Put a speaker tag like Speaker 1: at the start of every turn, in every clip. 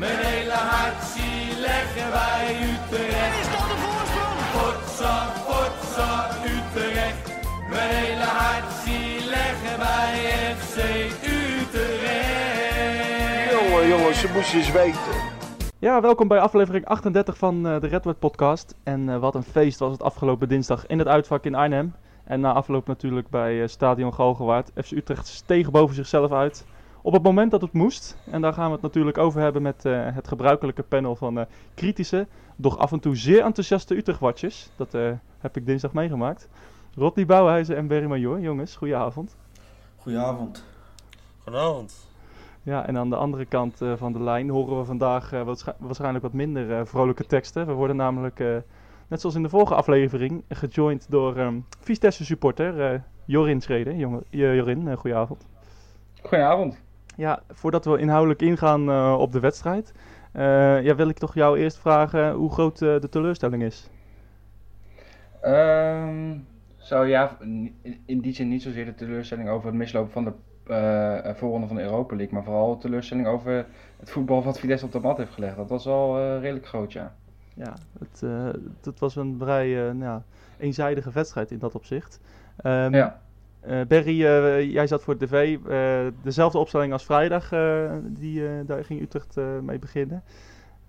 Speaker 1: Mijn hele hart zie leggen wij Utrecht.
Speaker 2: Is dat de voorsprong?
Speaker 1: Potsa, potsa, Utrecht. Mijn hele hart zie leggen wij FC Utrecht.
Speaker 3: Jongen, jongens, ze moesten eens weten.
Speaker 4: Ja, welkom bij aflevering 38 van eh, de Redwood podcast. En eh, wat een feest was het afgelopen dinsdag in het uitvak in Arnhem. En na afloop natuurlijk bij eh, Stadion Galgenwaard. FC Utrecht steeg boven zichzelf uit. Op het moment dat het moest. En daar gaan we het natuurlijk over hebben met eh, het gebruikelijke panel van eh, kritische, doch af en toe zeer enthousiaste Utrecht-watchers. Dat eh, heb ik dinsdag meegemaakt. Rodney Bouwhuizen en Berry Major. Jongens, goedenavond.
Speaker 5: Goedenavond.
Speaker 6: Goedenavond.
Speaker 4: Ja, en aan de andere kant eh, van de lijn horen we vandaag eh, waarsch- waarschijnlijk wat minder eh, vrolijke teksten. We worden namelijk, eh, net zoals in de vorige aflevering, gejoind door ehm Vitesse supporter eh, Jorin Schreden. Jonge, eh, Jorin, eh, goedenavond.
Speaker 5: Goedenavond.
Speaker 4: Ja, voordat we inhoudelijk ingaan eh, op de wedstrijd, eh, ja, wil ik toch jou eerst vragen hoe groot eh, de teleurstelling is.
Speaker 5: Ehm zo ja, in, die zin niet zozeer de teleurstelling over het mislopen van de eh, voorronde van de Europa League, maar vooral de teleurstelling over het voetbal wat Vitesse op de mat heeft gelegd. Dat was eh, redelijk groot, ja.
Speaker 4: Ja, het, het was een vrij nou, ja, eenzijdige wedstrijd in dat opzicht. Ehm,
Speaker 5: Ja.
Speaker 4: Eh, Berry, eh, jij zat voor de tv. eh, dezelfde opstelling als vrijdag, die, daar ging Utrecht mee beginnen.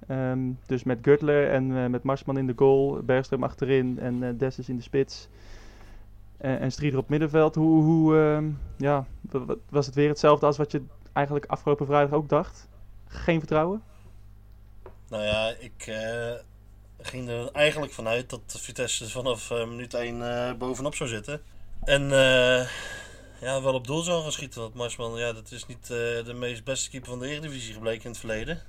Speaker 4: Ehm, dus met Gürtler en met Marsman in de goal, Bergström achterin en Dessus in de spits. En Strieder op middenveld. Hoe, hoe ehm, ja, wa- wa- was het weer hetzelfde als wat je eigenlijk afgelopen vrijdag ook dacht? Geen vertrouwen?
Speaker 6: Nou ja, ik ging er eigenlijk vanuit dat Vitesse vanaf minuut 1 eh, bovenop zou zitten. En eh, ja, wel op doel zou gaan schieten. Want Marsman, ja, dat is niet eh, de meest beste keeper van de Eredivisie gebleken in het verleden.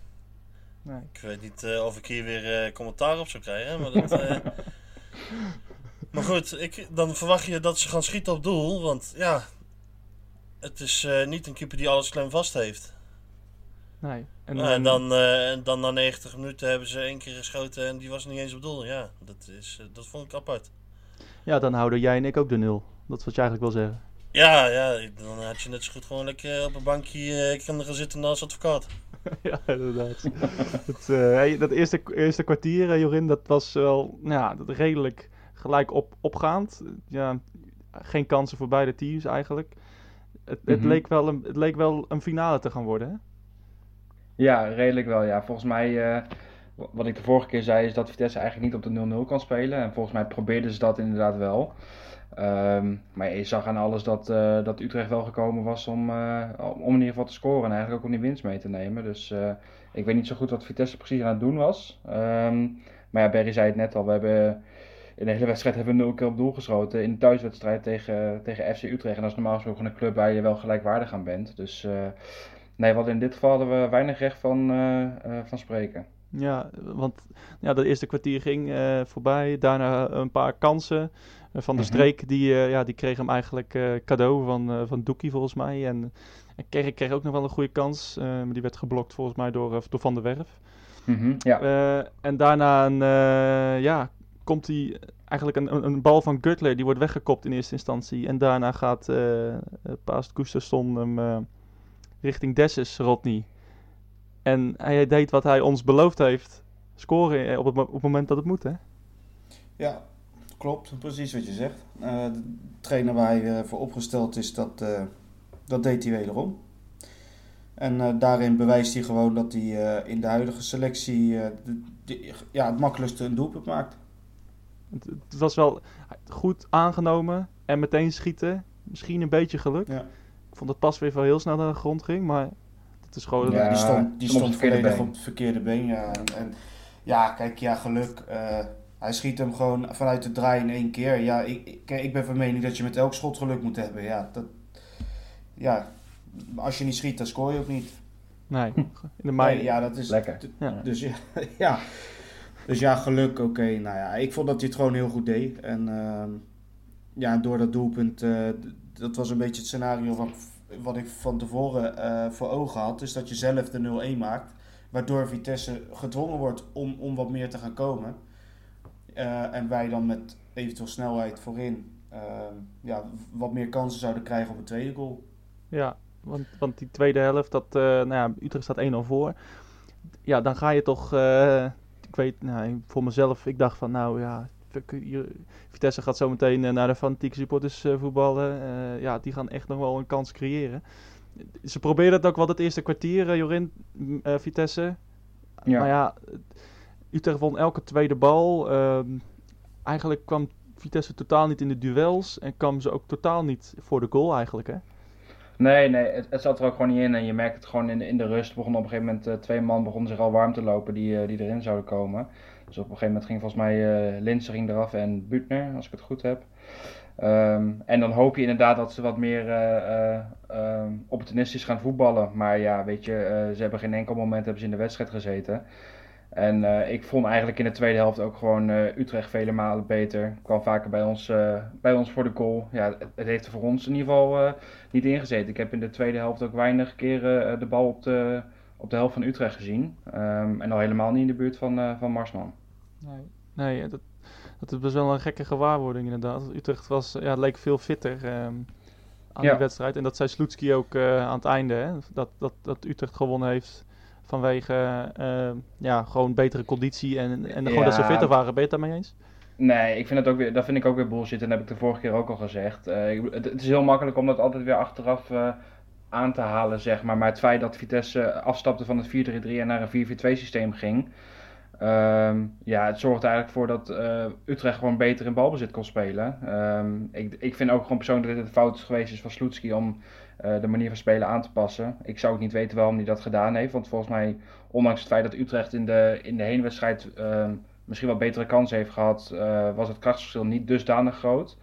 Speaker 4: Nee.
Speaker 6: Ik weet niet eh, of ik hier weer eh, commentaar op zou krijgen. Maar, dat, eh, maar goed, ik, dan verwacht je dat ze gaan schieten op doel. Want ja, het is eh, niet een keeper die alles klem vast heeft.
Speaker 4: nee. En, ehm,
Speaker 6: dan, eh, en dan na 90 minuten hebben ze één keer geschoten en die was niet eens op doel. Ja, dat, is, dat vond ik apart.
Speaker 4: ja, dan houden jij en ik ook de nul. Dat is wat je eigenlijk wil zeggen.
Speaker 6: Ja, ja, dan had je net zo goed gewoon lekker op een bankje eh, kunnen gaan zitten als advocaat.
Speaker 4: ja, inderdaad. het, eh, dat eerste, eerste kwartier, eh, Jorin, dat was wel nou ja, dat redelijk gelijk op, opgaand. Ja, geen kansen voor beide teams eigenlijk. Het, het,
Speaker 5: Mhm.
Speaker 4: leek wel een, het leek wel een finale te gaan worden, hè?
Speaker 5: Ja, redelijk wel, ja. Volgens mij, eh, wat ik de vorige keer zei, is dat Vitesse eigenlijk niet op de 0-0 kan spelen. En volgens mij probeerden ze dat inderdaad wel. Ehm, maar je zag aan alles dat, eh, dat Utrecht wel gekomen was om, eh, om in ieder geval te scoren en eigenlijk ook om die winst mee te nemen. Dus eh, ik weet niet zo goed wat Vitesse precies aan het doen was. Ehm, maar ja, Berry zei het net al, we hebben in de hele wedstrijd hebben we nul keer op doel geschoten. In de thuiswedstrijd tegen, tegen FC Utrecht. En dat is normaal gesproken een club waar je wel gelijkwaardig aan bent. Dus nee, hadden in dit geval hadden we weinig recht van, van spreken.
Speaker 4: Ja, want ja, dat eerste kwartier ging voorbij. Daarna een paar kansen van de
Speaker 5: Mhm.
Speaker 4: streek. Die, eh, ja, die kreeg hem eigenlijk eh, cadeau van, eh van Doekie volgens mij. En, en Kerk kreeg ook nog wel een goede kans. eh, maar die werd geblokt volgens mij door, door Van der Werf.
Speaker 5: Mhm, ja.
Speaker 4: Eh, en daarna een, eh, ja, komt hij eigenlijk een, een, een bal van Gutler. Die wordt weggekopt in eerste instantie. En daarna gaat eh eh, Paast Gustafsson hem eh, richting Dessus, Rodney. En hij deed wat hij ons beloofd heeft. Scoren op het, op het moment dat het moet, hè?
Speaker 7: Ja, klopt. Precies wat je zegt. Eh, de trainer waar hij eh, voor opgesteld is, dat, eh, dat deed hij wederom. En eh, daarin bewijst hij gewoon dat hij eh, in de huidige selectie eh, de- de- ja, het makkelijkste een doelpunt maakt.
Speaker 4: Het, het was wel goed aangenomen en meteen schieten. Misschien een beetje geluk.
Speaker 7: Ja.
Speaker 4: Ik vond dat pas weer wel heel snel naar de grond ging, maar het is gewoon...
Speaker 5: Ja.
Speaker 7: die stond, die
Speaker 5: stond
Speaker 7: volledig
Speaker 5: been.
Speaker 7: op het verkeerde been. Ja. En, en ja, kijk, ja, geluk. eh, hij schiet hem gewoon vanuit de draai in één keer. Ja, ik, ik, kijk, ik ben van mening dat je met elk schot geluk moet hebben. Ja, dat, ja, als je niet schiet, dan scoor je ook niet.
Speaker 4: Nee, in de mei...
Speaker 7: Nee, ja, dat is
Speaker 5: Lekker.
Speaker 4: Ja.
Speaker 7: Dus ja, ja. Dus ja, geluk, oké. Nou ja, ik vond dat hij het gewoon heel goed deed. En ehm, ja, door dat doelpunt, eh, dat was een beetje het scenario wat, wat ik van tevoren eh, voor ogen had. Is dat je zelf de 0-1 maakt. Waardoor Vitesse gedwongen wordt om, om wat meer te gaan komen. Eh, en wij dan met eventueel snelheid voorin ehm, ja, wat meer kansen zouden krijgen op een tweede goal.
Speaker 4: Ja, want, want die tweede helft, dat, eh, nou ja, Utrecht staat 1-0 voor. ja, dan ga je toch, eh, ik weet, nou, voor mezelf, ik dacht van, nou ja, Vitesse gaat zo meteen naar de fanatieke supporters uh, voetballen. ja, die gaan echt nog wel een kans creëren. Ze probeerden het ook wel het eerste kwartier, Jorin, Vitesse. Ja. Maar ja, Utrecht won elke tweede bal. Ehm, eigenlijk kwam Vitesse totaal niet in de duels en kwam ze ook totaal niet voor de goal eigenlijk, hè?
Speaker 5: Nee, nee, het, het, zat er ook gewoon niet in. En je merkt het gewoon in de, in de rust. Begon op een gegeven moment, uh, twee man begonnen zich al warm te lopen die, uh, die erin zouden komen. Dus op een gegeven moment ging volgens mij uh, eraf en Butner, als ik het goed heb. Um, en dan hoop je inderdaad dat ze wat meer uh, opportunistisch gaan voetballen. Maar ja, weet je, ze hebben geen enkel moment hebben ze in de wedstrijd gezeten. En uh, ik vond eigenlijk in de tweede helft ook gewoon uh, Utrecht vele malen beter. Kwam vaker bij ons, uh, bij ons voor de goal. Ja, het, het heeft er voor ons in ieder geval niet ingezeten. Ik heb in de tweede helft ook weinig keren de bal op de, op de helft van Utrecht gezien. Um, en al helemaal niet in de buurt van, van Marsman.
Speaker 4: Nee, nee dat, dat is wel een gekke gewaarwording inderdaad. Utrecht was, ja, leek veel fitter um, aan ja. die wedstrijd. En dat zei Sloetski ook aan het einde. Hè? Dat, dat, dat Utrecht gewonnen heeft vanwege uh, ja, gewoon betere conditie en, en gewoon dat ze fitter waren. Ben je het daarmee eens?
Speaker 5: Nee, ik vind het ook weer, dat vind ik ook weer bullshit en dat heb ik de vorige keer ook al gezegd. Uh, het, het, is heel makkelijk om dat altijd weer achteraf uh, aan te halen, zeg maar. Maar het feit dat Vitesse afstapte van het 4-3-3 en naar een 4-4-2 systeem ging... Um, ja, het zorgt eigenlijk voor dat uh, Utrecht gewoon beter in balbezit kon spelen. Um, ik, ik vind ook gewoon persoonlijk dat het fout geweest is van Sloetski om uh, de manier van spelen aan te passen. Ik zou ook niet weten waarom hij dat gedaan heeft. Want volgens mij, ondanks het feit dat Utrecht in de, in de heenwedstrijd uh, misschien wat betere kansen heeft gehad, uh, was het krachtsverschil niet dusdanig groot.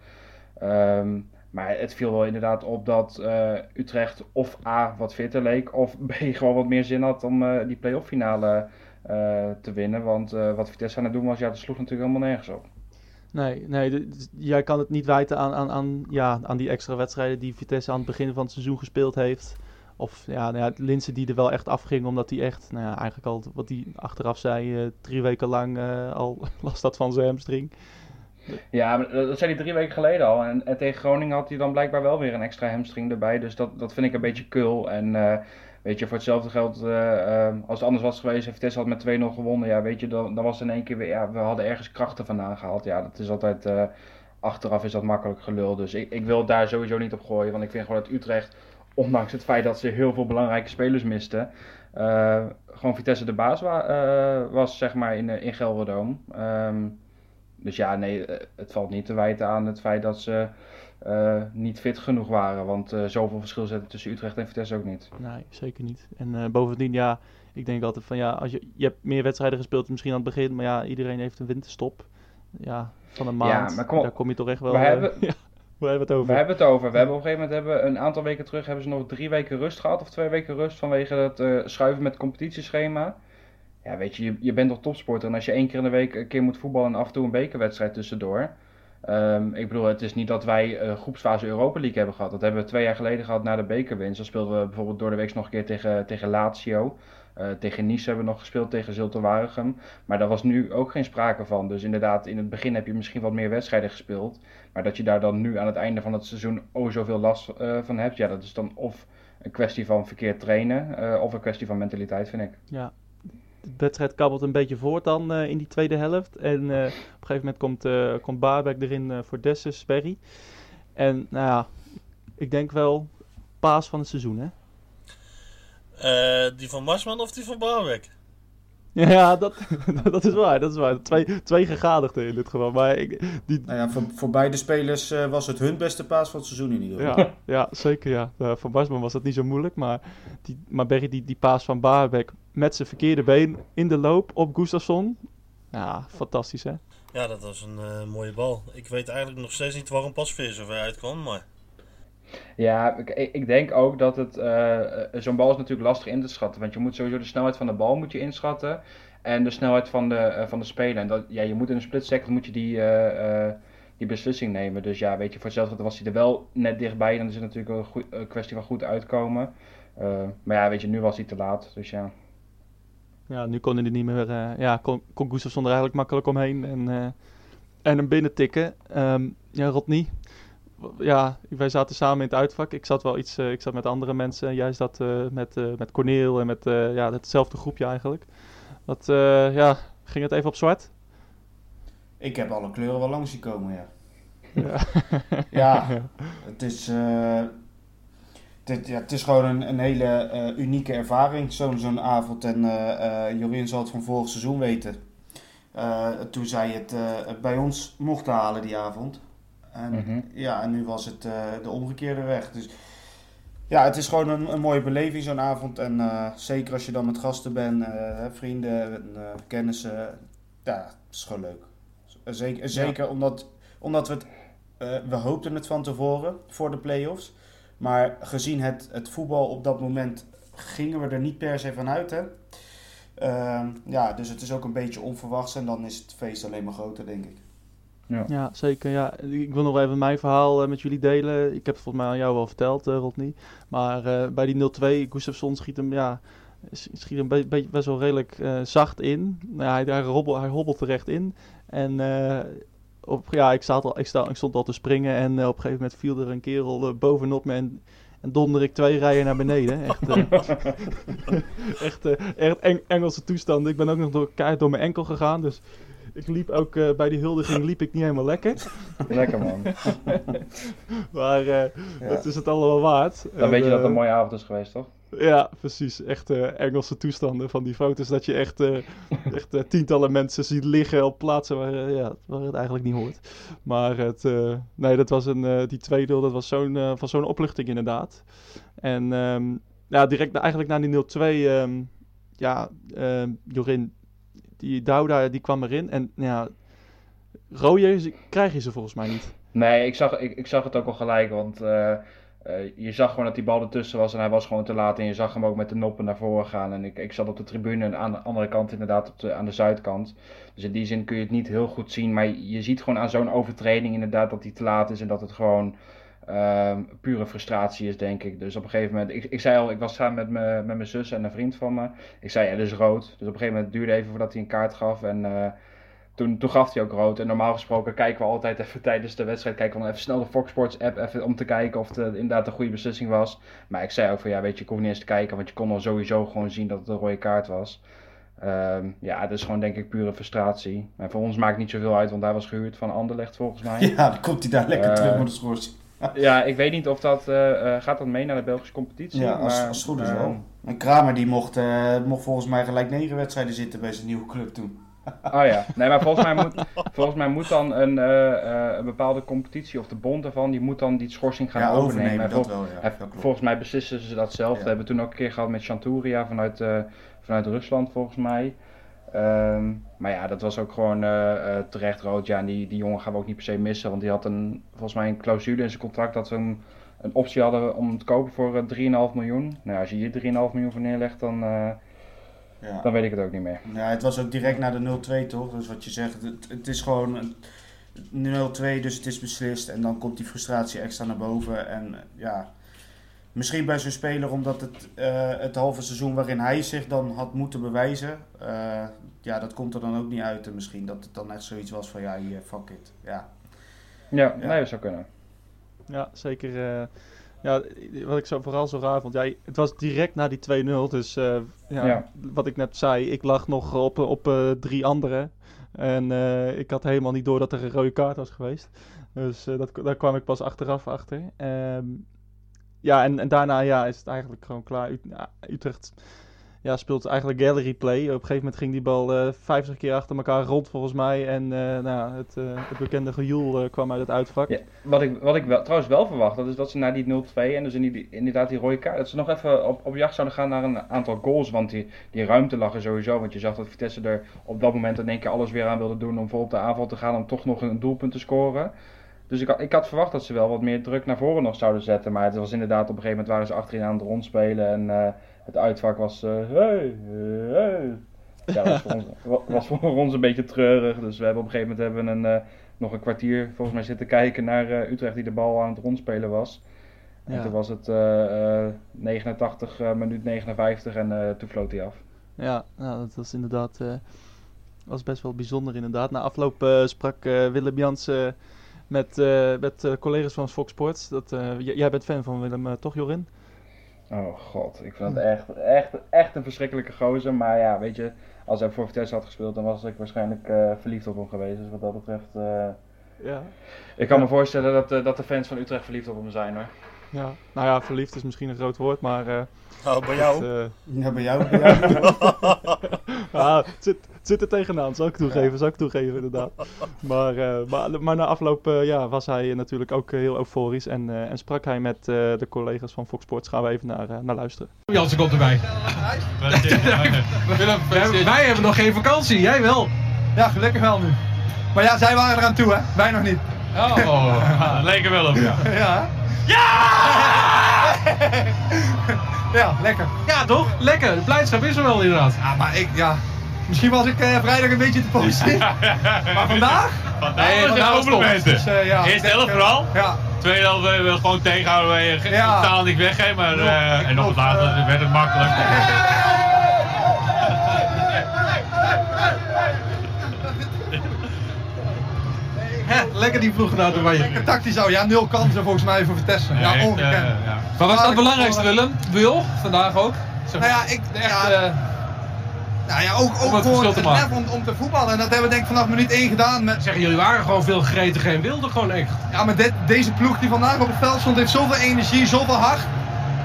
Speaker 5: Um, maar het viel wel inderdaad op dat Utrecht of A wat fitter leek, of B gewoon wat meer zin had om die play-off finale te winnen. Want wat Vitesse aan het doen was, ja, dat sloeg natuurlijk helemaal nergens op.
Speaker 4: Nee, nee jij kan het niet wijten aan, aan, aan, ja, aan die extra wedstrijden die Vitesse aan het begin van het seizoen gespeeld heeft. Of ja, nou ja Linse die er wel echt afging, omdat hij echt, nou ja, eigenlijk al wat hij achteraf zei, uh, drie weken lang uh, al last had van zijn hamstring.
Speaker 5: Ja, dat zei hij drie weken geleden al. En, en, tegen Groningen had hij dan blijkbaar wel weer een extra hamstring erbij. Dus dat, dat vind ik een beetje kul. En uh, Weet je, voor hetzelfde geld, uh, als het anders was geweest, Vitesse had met 2-0 gewonnen. Ja, weet je, dan, was in één keer weer, ja, we hadden ergens krachten vandaan gehaald. Ja, dat is altijd, uh, achteraf is dat makkelijk gelul. Dus ik, ik wil daar sowieso niet op gooien. Want ik vind gewoon dat Utrecht, ondanks het feit dat ze heel veel belangrijke spelers misten, uh, gewoon Vitesse de baas wa was, zeg maar, in, in Gelderdoom. Um, dus ja, nee, het valt niet te wijten aan het feit dat ze uh, niet fit genoeg waren. Want uh, zoveel verschil zetten tussen Utrecht en Vitesse ook niet.
Speaker 4: Nee, zeker niet. En uh, bovendien, ja, ik denk altijd van ja, als je, je hebt meer wedstrijden gespeeld misschien aan het begin, maar ja, iedereen heeft een winterstop. Ja, van een maand. Ja, maar kom, daar kom je toch echt wel.
Speaker 5: We hebben,
Speaker 4: ja, we hebben het over.
Speaker 5: We hebben het over. We hebben op een gegeven moment hebben een aantal weken terug hebben ze nog drie weken rust gehad of twee weken rust vanwege het schuiven met het competitieschema. Ja, weet je, je, je bent toch topsporter en als je één keer in de week een keer moet voetballen en af en toe een bekerwedstrijd tussendoor Um, ik bedoel, het is niet dat wij uh, groepsfase Europa League hebben gehad. Dat hebben we twee jaar geleden gehad na de bekerwinst. Dan speelden we bijvoorbeeld door de week nog een keer tegen, tegen Lazio. Uh, tegen Nice hebben we nog gespeeld, tegen Zulte Waregem. Maar daar was nu ook geen sprake van. Dus inderdaad, in het begin heb je misschien wat meer wedstrijden gespeeld. Maar dat je daar dan nu aan het einde van het seizoen oh zoveel last uh, van hebt. Ja, dat is dan of een kwestie van verkeerd trainen of een kwestie van mentaliteit, vind ik.
Speaker 4: Ja, de wedstrijd kabbelt een beetje voort dan uh, in die tweede helft. En uh, op een gegeven moment komt, uh, komt Baarbek erin voor Dessus, Berry. En nou ja, ik denk wel paas van het seizoen, hè?
Speaker 6: die van Marsman of die van Baarbek?
Speaker 4: Ja, dat, dat is waar. Dat is waar. Twee, twee gegadigden in dit geval. Maar ik, die...
Speaker 7: nou ja, voor, voor beide spelers uh, was het hun beste paas van het seizoen in ieder geval.
Speaker 4: Ja, ja zeker. Ja. Uh, voor Basman was dat niet zo moeilijk. Maar, die, maar Berry, die, die paas van Baarbek met zijn verkeerde been in de loop op Gustafsson. Ja, fantastisch hè.
Speaker 6: Ja, dat was een uh, mooie bal. Ik weet eigenlijk nog steeds niet waarom Pasveer zo ver uitkwam, maar...
Speaker 5: Ja, ik, ik denk ook dat het. Uh, Zo'n bal is natuurlijk lastig in te schatten. Want je moet sowieso de snelheid van de bal moet je inschatten. En de snelheid van de, uh, van de speler. En dat, ja, je moet in een split second moet je die, uh, die beslissing nemen. Dus ja, weet je, voor hetzelfde was hij er wel net dichtbij. Dan is het natuurlijk een, goed, een kwestie van goed uitkomen. maar ja, weet je, nu was hij te laat. Dus ja.
Speaker 4: Ja, nu kon hij er niet meer. ja, kon, kon Gustafsson er eigenlijk makkelijk omheen. En, en hem binnen tikken. Um, ja, Rodney ja, wij zaten samen in het uitvak. Ik zat wel iets, eh, ik zat met andere mensen. En jij zat eh, met, eh, met Corneel en met eh, ja, hetzelfde groepje eigenlijk. Wat, eh, ja, ging het even op zwart?
Speaker 7: Ik heb alle kleuren wel langs zien komen, ja.
Speaker 4: Ja.
Speaker 7: Ja, het is, eh, dit, ja, het is gewoon een, een hele eh, unieke ervaring, zo'n zo'n avond. En eh eh, Jorien zal het van vorig seizoen weten. Toen zij het bij ons mochten halen die avond. En,
Speaker 5: Mhm.
Speaker 7: ja, en nu was het de omgekeerde weg. Dus ja, het is gewoon een, een mooie beleving zo'n avond. En zeker als je dan met gasten bent, vrienden, en, kennissen. Ja, het is gewoon leuk. Zeker, zeker omdat, omdat we het we hoopten het van tevoren voor de play-offs. Maar gezien het, het voetbal op dat moment gingen we er niet per se van uit. Hè? Ehm, ja, dus het is ook een beetje onverwachts en dan is het feest alleen maar groter, denk ik.
Speaker 4: Ja, zeker. Ja. Ik wil nog even mijn verhaal eh, met jullie delen. Ik heb het volgens mij aan jou wel verteld, eh, Rodney. Maar eh, bij die 0-2, Gustafsson schiet hem, ja, schiet hem be- be- best wel redelijk eh, zacht in. Nou, ja, hij, hij, hobbelt, hij hobbelt terecht in. En eh, op, ja, ik, zat al, ik, sta, ik stond al te springen en eh, op een gegeven moment viel er een kerel eh, bovenop me en, en donder ik twee rijen naar beneden. Echt, eh, echt, echt Eng- Engelse toestanden. Ik ben ook nog door, keihard door mijn enkel gegaan, dus... Ik liep ook eh, bij die huldiging liep ik niet helemaal lekker.
Speaker 5: Lekker man.
Speaker 4: Maar eh het is het allemaal waard.
Speaker 5: Dan
Speaker 4: En,
Speaker 5: weet je dat het een mooie avond is geweest, toch?
Speaker 4: Ja, precies. Echt eh, Engelse toestanden van die foto's. Dat je echt, eh, echt eh, tientallen mensen ziet liggen op plaatsen waar, ja, waar het eigenlijk niet hoort. Maar het, nee, dat was een, die tweede, dat was zo'n, van zo'n opluchting inderdaad. En ehm, ja, direct eigenlijk na die 0-2, ehm, ja, ehm, Jorin, die Douda, die kwam erin. En ja, rode krijg je ze volgens mij niet.
Speaker 5: Nee, ik zag, ik, ik zag het ook al gelijk, want eh, je zag gewoon dat die bal ertussen was en hij was gewoon te laat. En je zag hem ook met de noppen naar voren gaan. En ik, ik zat op de tribune en aan de andere kant inderdaad op de, aan de zuidkant. Dus in die zin kun je het niet heel goed zien. Maar je ziet gewoon aan zo'n overtreding inderdaad dat hij te laat is en dat het gewoon ehm, pure frustratie is, denk ik. Dus op een gegeven moment, ik, ik zei al, ik was samen met, me, met mijn zus en een vriend van me. Ik zei, dat is rood. Dus op een gegeven moment duurde even voordat hij een kaart gaf. En eh, toen, toen gaf hij ook rood. En normaal gesproken kijken we altijd even tijdens de wedstrijd, kijken we dan even snel de Fox Sports app even om te kijken of het eh, inderdaad een goede beslissing was. Maar ik zei ook van, ja, weet je, ik hoef niet eens te kijken, want je kon al sowieso gewoon zien dat het een rode kaart was. Ehm, ja, het is gewoon denk ik pure frustratie. En voor ons maakt het niet zoveel uit, want hij was gehuurd van Anderlecht volgens mij.
Speaker 7: Ja, dan komt hij daar lekker
Speaker 5: Eh,
Speaker 7: terug met de schorsing.
Speaker 5: Ja, ik weet niet of dat... eh, eh, gaat dat mee naar de Belgische competitie?
Speaker 7: Ja, als,
Speaker 5: Maar,
Speaker 7: als het goed is
Speaker 5: ehm,
Speaker 7: wel. En Kramer die mocht, eh, mocht volgens mij gelijk negen wedstrijden zitten bij zijn nieuwe club toen.
Speaker 5: Oh ja, nee, maar volgens mij moet, volgens mij moet dan een, eh, eh, een bepaalde competitie of de bond ervan, die moet dan die schorsing gaan
Speaker 7: ja,
Speaker 5: overnemen.
Speaker 7: overnemen,
Speaker 5: vol-
Speaker 7: wel, ja.
Speaker 5: volgens mij beslissen ze dat zelf.
Speaker 7: Ja.
Speaker 5: Dat hebben we toen ook een keer gehad met Chanturia vanuit, eh, vanuit Rusland, volgens mij. Ehm, maar ja, dat was ook gewoon terecht rood. Ja, en die, die jongen gaan we ook niet per se missen, want die had een, volgens mij een clausule in zijn contract dat we hem een optie hadden om te kopen voor eh, 3,5 miljoen. Nou, als je hier 3,5 miljoen voor neerlegt, dan,
Speaker 7: Ja.
Speaker 5: dan weet ik het ook niet meer.
Speaker 7: Ja, het was ook direct na de 0-2 toch? Dus wat je zegt, het, het is gewoon een 0-2, dus het is beslist. En dan komt die frustratie extra naar boven. En ja, misschien bij zo'n speler, omdat het, eh, het halve seizoen waarin hij zich dan had moeten bewijzen. eh, ja, dat komt er dan ook niet uit. En misschien dat het dan echt zoiets was van, ja, hier, fuck it. Ja,
Speaker 5: Ja,
Speaker 7: Ja.
Speaker 5: nee, dat zou kunnen.
Speaker 4: Ja, zeker. eh, ja, wat ik zo, vooral zo raar vond. Ja, het was direct na die 2-0. Dus eh, ja,
Speaker 5: Ja.
Speaker 4: wat ik net zei, ik lag nog op, op eh, drie anderen. En eh, ik had helemaal niet door dat er een rode kaart was geweest. Dus eh, dat, daar kwam ik pas achteraf achter. Ehm, ja, en, en daarna ja, is het eigenlijk gewoon klaar. Ja, Utrecht ja, speelt eigenlijk gallery play. Op een gegeven moment ging die bal eh 50 keer achter elkaar rond volgens mij. En eh, nou, het, eh, het bekende gejoel kwam uit het uitvak.
Speaker 5: Wat ik, wat ik wel, trouwens wel verwacht, dat is dat ze na die 0-2 en dus in die, inderdaad die rode kaart, dat ze nog even op, op jacht zouden gaan naar een aantal goals. Want die, die ruimte lag er sowieso. Want je zag dat Vitesse er op dat moment in één keer alles weer aan wilde doen om vol op de aanval te gaan om toch nog een doelpunt te scoren. Dus ik ik had verwacht dat ze wel wat meer druk naar voren nog zouden zetten. Maar het was inderdaad, op een gegeven moment waren ze achterin aan het rondspelen. En het uitvak was, eh, hey, hey. Ja, dat was voor, ons, wa- was voor ons een beetje treurig. Dus we hebben op een gegeven moment hebben we een, eh, nog een kwartier volgens mij zitten kijken naar eh, Utrecht die de bal aan het rondspelen was. En
Speaker 4: Ja.
Speaker 5: toen was het eh, eh, 89, eh, minuut 59 en toen floot hij af.
Speaker 4: Ja, nou, dat was inderdaad was best wel bijzonder inderdaad. Na afloop sprak Willem Jansen met, met collega's van Fox Sports. Dat, jij bent fan van Willem, toch Jorin?
Speaker 5: Oh god, ik vind het echt, echt, echt een verschrikkelijke gozer. Maar ja, weet je, als hij voor Vitesse had gespeeld, dan was ik waarschijnlijk eh, verliefd op hem geweest. Dus wat dat betreft, eh,
Speaker 4: Ja.
Speaker 5: ik kan me voorstellen dat, eh, dat de fans van Utrecht verliefd op hem zijn hoor.
Speaker 4: ja. Nou ja, verliefd is misschien een groot woord, maar... eh,
Speaker 6: Nou, bij jou.
Speaker 4: het,
Speaker 7: Ja, bij jou. Bij jou.
Speaker 4: ah, het, zit, zit er tegenaan, zal ik toegeven, zal ik toegeven inderdaad. Maar, eh, maar, maar na afloop eh, ja, was hij natuurlijk ook heel euforisch en, eh, en sprak hij met eh, de collega's van Fox Sports. Gaan we even naar, eh, naar luisteren.
Speaker 2: Jansen komt erbij. Willem, wij, wij hebben nog geen vakantie, jij wel.
Speaker 8: Ja, gelukkig wel nu. Maar ja, zij waren eraan toe, hè? Wij nog niet.
Speaker 2: Oh, leek er wel op, ja.
Speaker 8: Ja. Ja! ja, lekker.
Speaker 2: Ja, toch? Lekker. De blijdschap is er wel inderdaad.
Speaker 8: Ja, maar ik, ja. Misschien was ik eh, vrijdag een beetje te positief. maar vandaag?
Speaker 2: Nee,
Speaker 8: vandaag was het Dus, eh, ja, denk,
Speaker 9: helft
Speaker 8: eh,
Speaker 9: vooral.
Speaker 8: Ja.
Speaker 9: Tweede helft willen we gewoon tegenhouden. Wij ge-
Speaker 8: Ja.
Speaker 9: totaal niks weggeven. Maar, eh, en nog wat later werd het makkelijk.
Speaker 2: Lekker die ploeg naar de
Speaker 8: Lekker tactisch zo. Ja, nul kansen volgens mij voor Vitesse. Ja, ongekend.
Speaker 9: ja.
Speaker 2: Maar wat is het belangrijkste, Willem? Wil, vandaag ook. Zeg
Speaker 8: Nou ja, ik,
Speaker 2: echt,
Speaker 8: ja,
Speaker 2: eh,
Speaker 8: nou ja, ook,
Speaker 2: om
Speaker 8: ook voor het lef om, om te voetballen. En dat hebben we denk ik vanaf minuut 1 gedaan. Met,
Speaker 2: zeggen jullie waren gewoon veel gretig en wilden gewoon echt.
Speaker 8: Ja, maar dit, deze ploeg die vandaag op het veld stond, heeft zoveel energie, zoveel hart.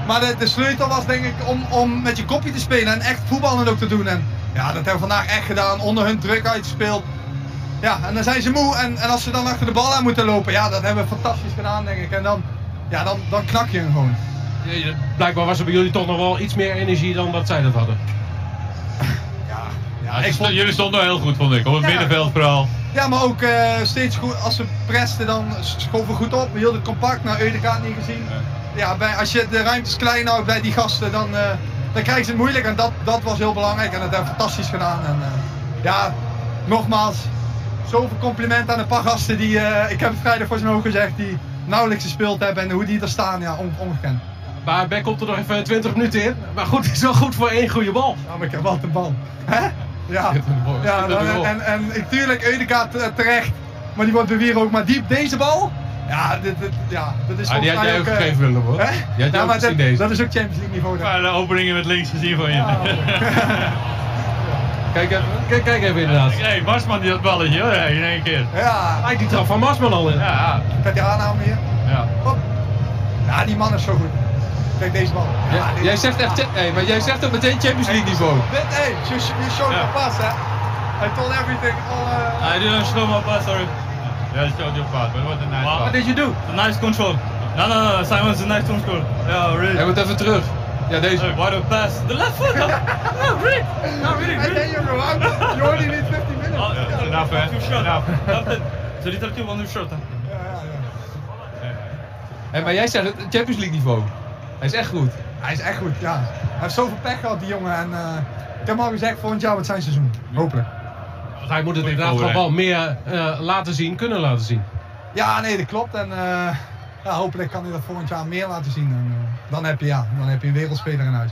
Speaker 8: Maar de, de sleutel was denk ik om, om met je kopje te spelen en echt voetballen ook te doen. En ja, dat hebben we vandaag echt gedaan, onder hun druk uitgespeeld. Ja, en dan zijn ze moe en, en als ze dan achter de bal aan moeten lopen, ja, dat hebben we fantastisch gedaan denk ik. En dan, ja, dan, dan knak je hem gewoon.
Speaker 2: Blijkbaar was er bij jullie toch nog wel iets meer energie dan dat zij dat hadden.
Speaker 8: Ja, ik vond-
Speaker 9: Jullie stonden heel goed, vond ik. Op het
Speaker 8: Ja.
Speaker 9: middenveld vooral.
Speaker 8: Ja, maar ook eh, steeds goed, als we presten dan schoven we goed op. We hielden het compact, nou Eudegaard niet gezien. Ja, bij, als je de ruimtes klein houdt bij die gasten, dan, eh, dan krijgen ze het moeilijk. En dat, dat was heel belangrijk en dat hebben we fantastisch gedaan. En, eh, ja, nogmaals, zoveel compliment aan een paar gasten die, eh, ik heb het vrijdag voor zijn ogen gezegd, die nauwelijks gespeeld hebben. En hoe die er staan, ja, on, ongekend.
Speaker 2: Maar Beck komt er nog even 20 minuten in. Maar goed, het is wel goed voor één goede bal.
Speaker 8: Ja, maar ik heb wat een bal. Hè? Ja, ja dan- en, en, en tuurlijk eh, terecht, maar die wordt beweer ook. Maar diep deze bal, ja, dit, dit, ja, dat is
Speaker 2: Ah, die
Speaker 8: volgens
Speaker 2: had
Speaker 8: mij
Speaker 2: jij ook
Speaker 8: eh,
Speaker 2: gegeven, Willem hoor.
Speaker 8: Hè?
Speaker 2: Die had
Speaker 8: Ja,
Speaker 2: ook
Speaker 8: maar
Speaker 2: gezien
Speaker 8: dat,
Speaker 2: deze.
Speaker 8: dat is ook Champions League niveau. dan.
Speaker 9: Maar de openingen met links gezien van je.
Speaker 2: Kijk, even, kijk, kijk even inderdaad.
Speaker 9: Nee, Marsman die dat balletje hoor, in één keer.
Speaker 8: Ja,
Speaker 2: Lijkt die trap van Marsman al in.
Speaker 9: Ja,
Speaker 8: kijk die aanname hier.
Speaker 9: ja.
Speaker 8: Hop. Ja, die man is zo goed. Kijk deze bal. Ja,
Speaker 2: Jij,
Speaker 8: dit-
Speaker 2: jij zegt echt, hey, maar jij zegt ook meteen Champions League niveau.
Speaker 8: Dit, hey, you, you showed
Speaker 9: Ja.
Speaker 8: pass, hè. I told everything. All, uh,
Speaker 9: I didn't show my pass, sorry. Yeah, I showed your pass, but it was a nice
Speaker 2: What
Speaker 9: pass.
Speaker 2: did you do?
Speaker 9: Nice control. No, no, no, Simon's a nice control. Yeah, really.
Speaker 2: Hij moet even terug. Ja, deze.
Speaker 9: What a pass. The left foot. yeah. No, really,
Speaker 8: and then you go out. You only need 50 minutes.
Speaker 9: Oh, yeah, enough, eh?
Speaker 8: Two shot.
Speaker 9: Enough. It. So literally one new shot, huh?
Speaker 8: Ja, ja, ja.
Speaker 2: Hey, maar jij zegt het Champions League niveau. Hij is echt goed.
Speaker 8: Hij is echt goed, ja. Hij heeft zoveel pech gehad, die jongen. En, eh, ik heb hem al gezegd, volgend jaar wordt zijn seizoen. Hopelijk.
Speaker 2: Dus hij moet het inderdaad wel meer eh, laten zien, kunnen laten zien.
Speaker 8: Ja, nee, dat klopt. En eh, ja, hopelijk kan hij dat volgend jaar meer laten zien. En, dan, heb je, ja, dan heb je een wereldspeler in huis.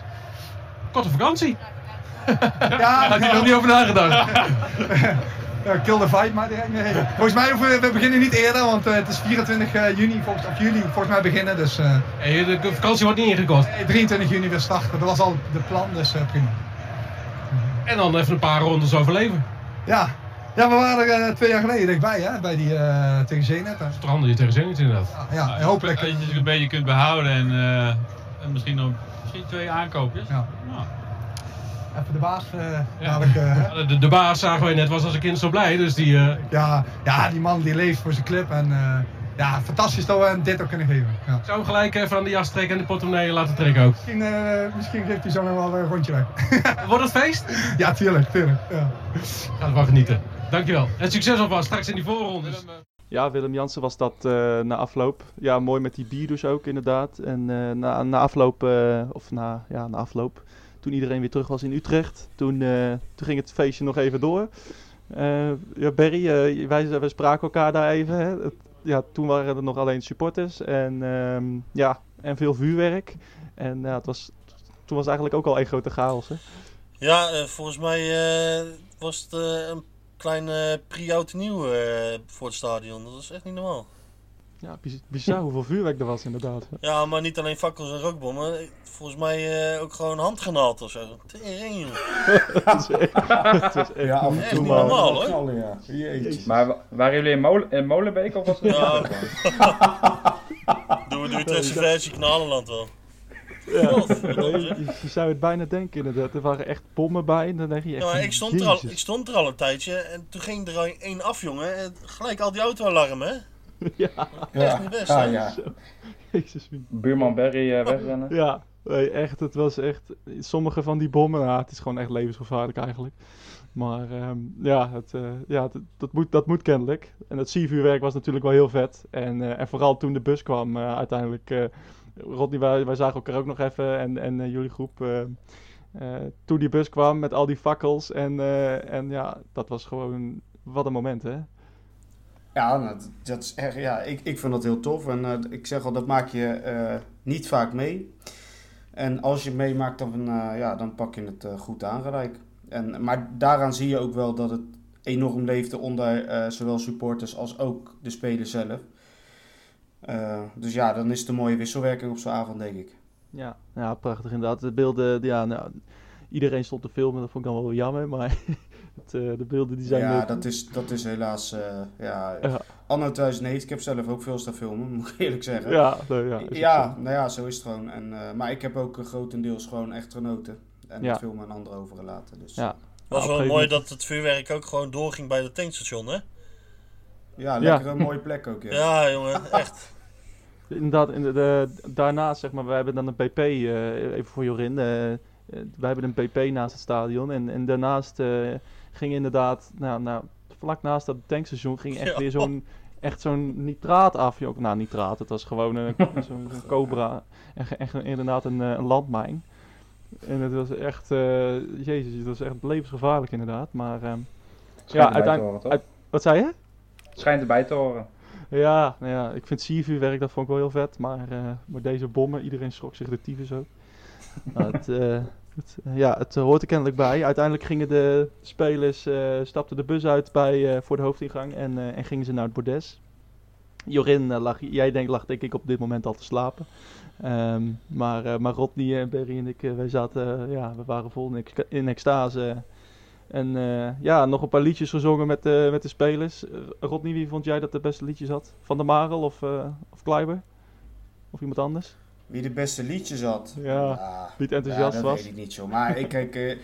Speaker 2: Korte vakantie.
Speaker 8: Ja,
Speaker 2: Had hij nog niet over nagedacht.
Speaker 8: Ja, kill the vibe maar direct. Nee. Volgens mij hoeven we, we beginnen niet eerder, want eh, het is 24 juni, volgens, of juli volgens mij beginnen. Dus eh,
Speaker 2: Hey, de vakantie wordt niet ingekort.
Speaker 8: nee, 23 juni weer starten. Dat was al de plan, dus eh, prima.
Speaker 2: En dan even een paar rondes overleven.
Speaker 8: Ja. ja, we waren er eh, twee jaar geleden dichtbij, hè, bij die eh, tegen Zenit. hè.
Speaker 2: Stranden je tegen Zenit inderdaad.
Speaker 8: Ja, ja, hopelijk.
Speaker 9: Als je het een beetje kunt behouden en, eh, en misschien nog misschien twee aankoopjes.
Speaker 8: Ja.
Speaker 9: Nou,
Speaker 8: Even de baas eh
Speaker 9: Ja.
Speaker 8: dadelijk, eh.
Speaker 2: De, de baas zagen wij net was als een kind zo blij, dus die... eh,
Speaker 8: ja, ja, die man die leeft voor zijn club. En eh, ja, fantastisch dat we hem dit ook kunnen geven. Ja.
Speaker 2: zou hem gelijk even aan de jas trekken en de portemonnee laten trekken ook.
Speaker 8: Misschien, eh, misschien geeft hij zo nog wel een rondje weg.
Speaker 2: Wordt het feest?
Speaker 8: ja, tuurlijk, tuurlijk. Ja.
Speaker 2: Gaat ervan genieten. Dankjewel. En succes alvast straks in die voorrondes.
Speaker 4: Ja, Willem Jansen was dat eh, na afloop. Ja, mooi met die bier dus ook inderdaad. En eh, na, na afloop, of na, ja, na afloop, toen iedereen weer terug was in Utrecht, toen, eh, toen ging het feestje nog even door. Eh, ja, Barry, eh, wij, wij spraken elkaar daar even. Hè. Het- ja, toen waren er nog alleen supporters en, ehm, ja, en veel vuurwerk. En ja, het was, toen was eigenlijk ook al één grote chaos. Hè.
Speaker 6: Ja, volgens mij was het een klein eh pre-oud nieuw voor het stadion. Dat is echt niet normaal.
Speaker 4: Ja, biz- bizar hoeveel vuurwerk er was inderdaad.
Speaker 6: Ja, maar niet alleen fakkels en rookbommen. Volgens mij eh, ook gewoon handgranaten of zo. Tering, joh.
Speaker 4: Het is echt- het is echt
Speaker 7: Ja, af en
Speaker 6: Echt
Speaker 7: toe
Speaker 6: niet
Speaker 7: maar
Speaker 6: normaal, hoor.
Speaker 7: knallen, ja. Jeetje.
Speaker 5: Maar wa- waren jullie in, Molen, in Molenbeek of was het in
Speaker 6: Ja. Doen we de Utrechtse versie Knalenland wel.
Speaker 4: Ja.
Speaker 6: Godverdomme,
Speaker 4: Je, zou het bijna denken inderdaad. Er waren echt bommen bij. En dan denk je echt
Speaker 6: Ja, maar ik stond, er al, ik stond er al een tijdje en toen ging er al één af, jongen. En gelijk al die autoalarmen, hè?
Speaker 4: Ja,
Speaker 7: ja, ja.
Speaker 4: jezus. wie-
Speaker 5: Buurman Barry eh, wegrennen.
Speaker 4: Ja, nee, echt. Het was echt. Sommige van die bommen, nou, het is gewoon echt levensgevaarlijk eigenlijk. Maar ehm, ja, het, eh, ja dat, dat, moet, dat moet kennelijk. En dat siervuurwerk was natuurlijk wel heel vet. En, eh, en vooral toen de bus kwam, eh, uiteindelijk. eh Rodney, wij, wij zagen elkaar ook nog even. En, en jullie groep. eh, eh, toen die bus kwam met al die fakkels. En, eh, en ja, dat was gewoon. Wat een moment, hè?
Speaker 7: Ja, nou, dat- is echt, ja ik, ik vind dat heel tof. En eh, ik zeg al, dat maak je eh, niet vaak mee. En als je meemaakt, dan, eh, ja, dan pak je het goed aan gelijk. En, maar daaraan zie je ook wel dat het enorm leefde onder zowel supporters als ook de spelers zelf. Dus ja, dan is het een mooie wisselwerking op zo'n avond, denk ik.
Speaker 4: Ja, ja, prachtig inderdaad. De beelden, ja, nou, iedereen stond te filmen, dat vond ik dan wel jammer. Maar het, eh, de beelden die zijn...
Speaker 7: ja, dat is, dat is helaas... eh ja,
Speaker 4: Ja.
Speaker 7: Anno 2009, ik heb zelf ook veel staan filmen, moet ik eerlijk zeggen.
Speaker 4: Ja, nee, ja,
Speaker 7: ja,
Speaker 4: zo.
Speaker 7: nou ja, zo is het gewoon. En, eh, maar ik heb ook grotendeels gewoon echt genoten. En
Speaker 4: Ja.
Speaker 7: het filmen aan anderen overgelaten. Dus
Speaker 4: Ja.
Speaker 6: Het was wel mooi dat het vuurwerk ook gewoon doorging bij het tankstation, hè?
Speaker 7: ja,
Speaker 4: Ja.
Speaker 7: lekker een mooie plek ook. Ja.
Speaker 6: Ja, jongen, echt.
Speaker 4: Inderdaad, in de, de- daarnaast zeg maar, we hebben dan een PP, eh, even voor Jorin. wij hebben een PP naast het stadion. En, en daarnaast eh, ging inderdaad, nou, nou, vlak naast dat tankstation ging echt
Speaker 6: Ja.
Speaker 4: weer zo'n echt zo'n nitraat af. joh. Nou, nitraat, het was gewoon een, zo'n cobra. En, ge- echt een- inderdaad een, eh, een landmijn. En het was echt, eh, jezus, het was echt levensgevaarlijk inderdaad. Maar ehm, Ja, uiteindelijk- uit- wat zei je?
Speaker 5: Schijnt erbij te horen.
Speaker 4: Ja, nou ja, ik vind siervuurwerk, dat vond ik wel heel vet. Maar, eh, maar deze bommen, iedereen schrok zich de tyfus ook. Maar het, eh, eh, ja, het hoort er kennelijk bij. Uiteindelijk gingen de spelers, eh, stapten de bus uit bij, eh, voor de hoofdingang en, eh, en gingen ze naar het bordes. Jorin, eh, lag, jij denkt, lag denk ik op dit moment al te slapen. Ehm, maar, eh, maar Rodney en Berry en ik, eh, wij zaten, eh, ja, we waren vol in, in extase. En eh, ja, nog een paar liedjes gezongen met, met de spelers. Eh, Rodney, wie vond jij dat de beste liedjes had? Van der Marel of, eh of Kleiber? Of iemand anders?
Speaker 7: Wie de beste liedjes had.
Speaker 4: Ja, niet enthousiast
Speaker 7: ja, dat
Speaker 4: was.
Speaker 7: weet ik niet zo. Maar ik, kijk, eh,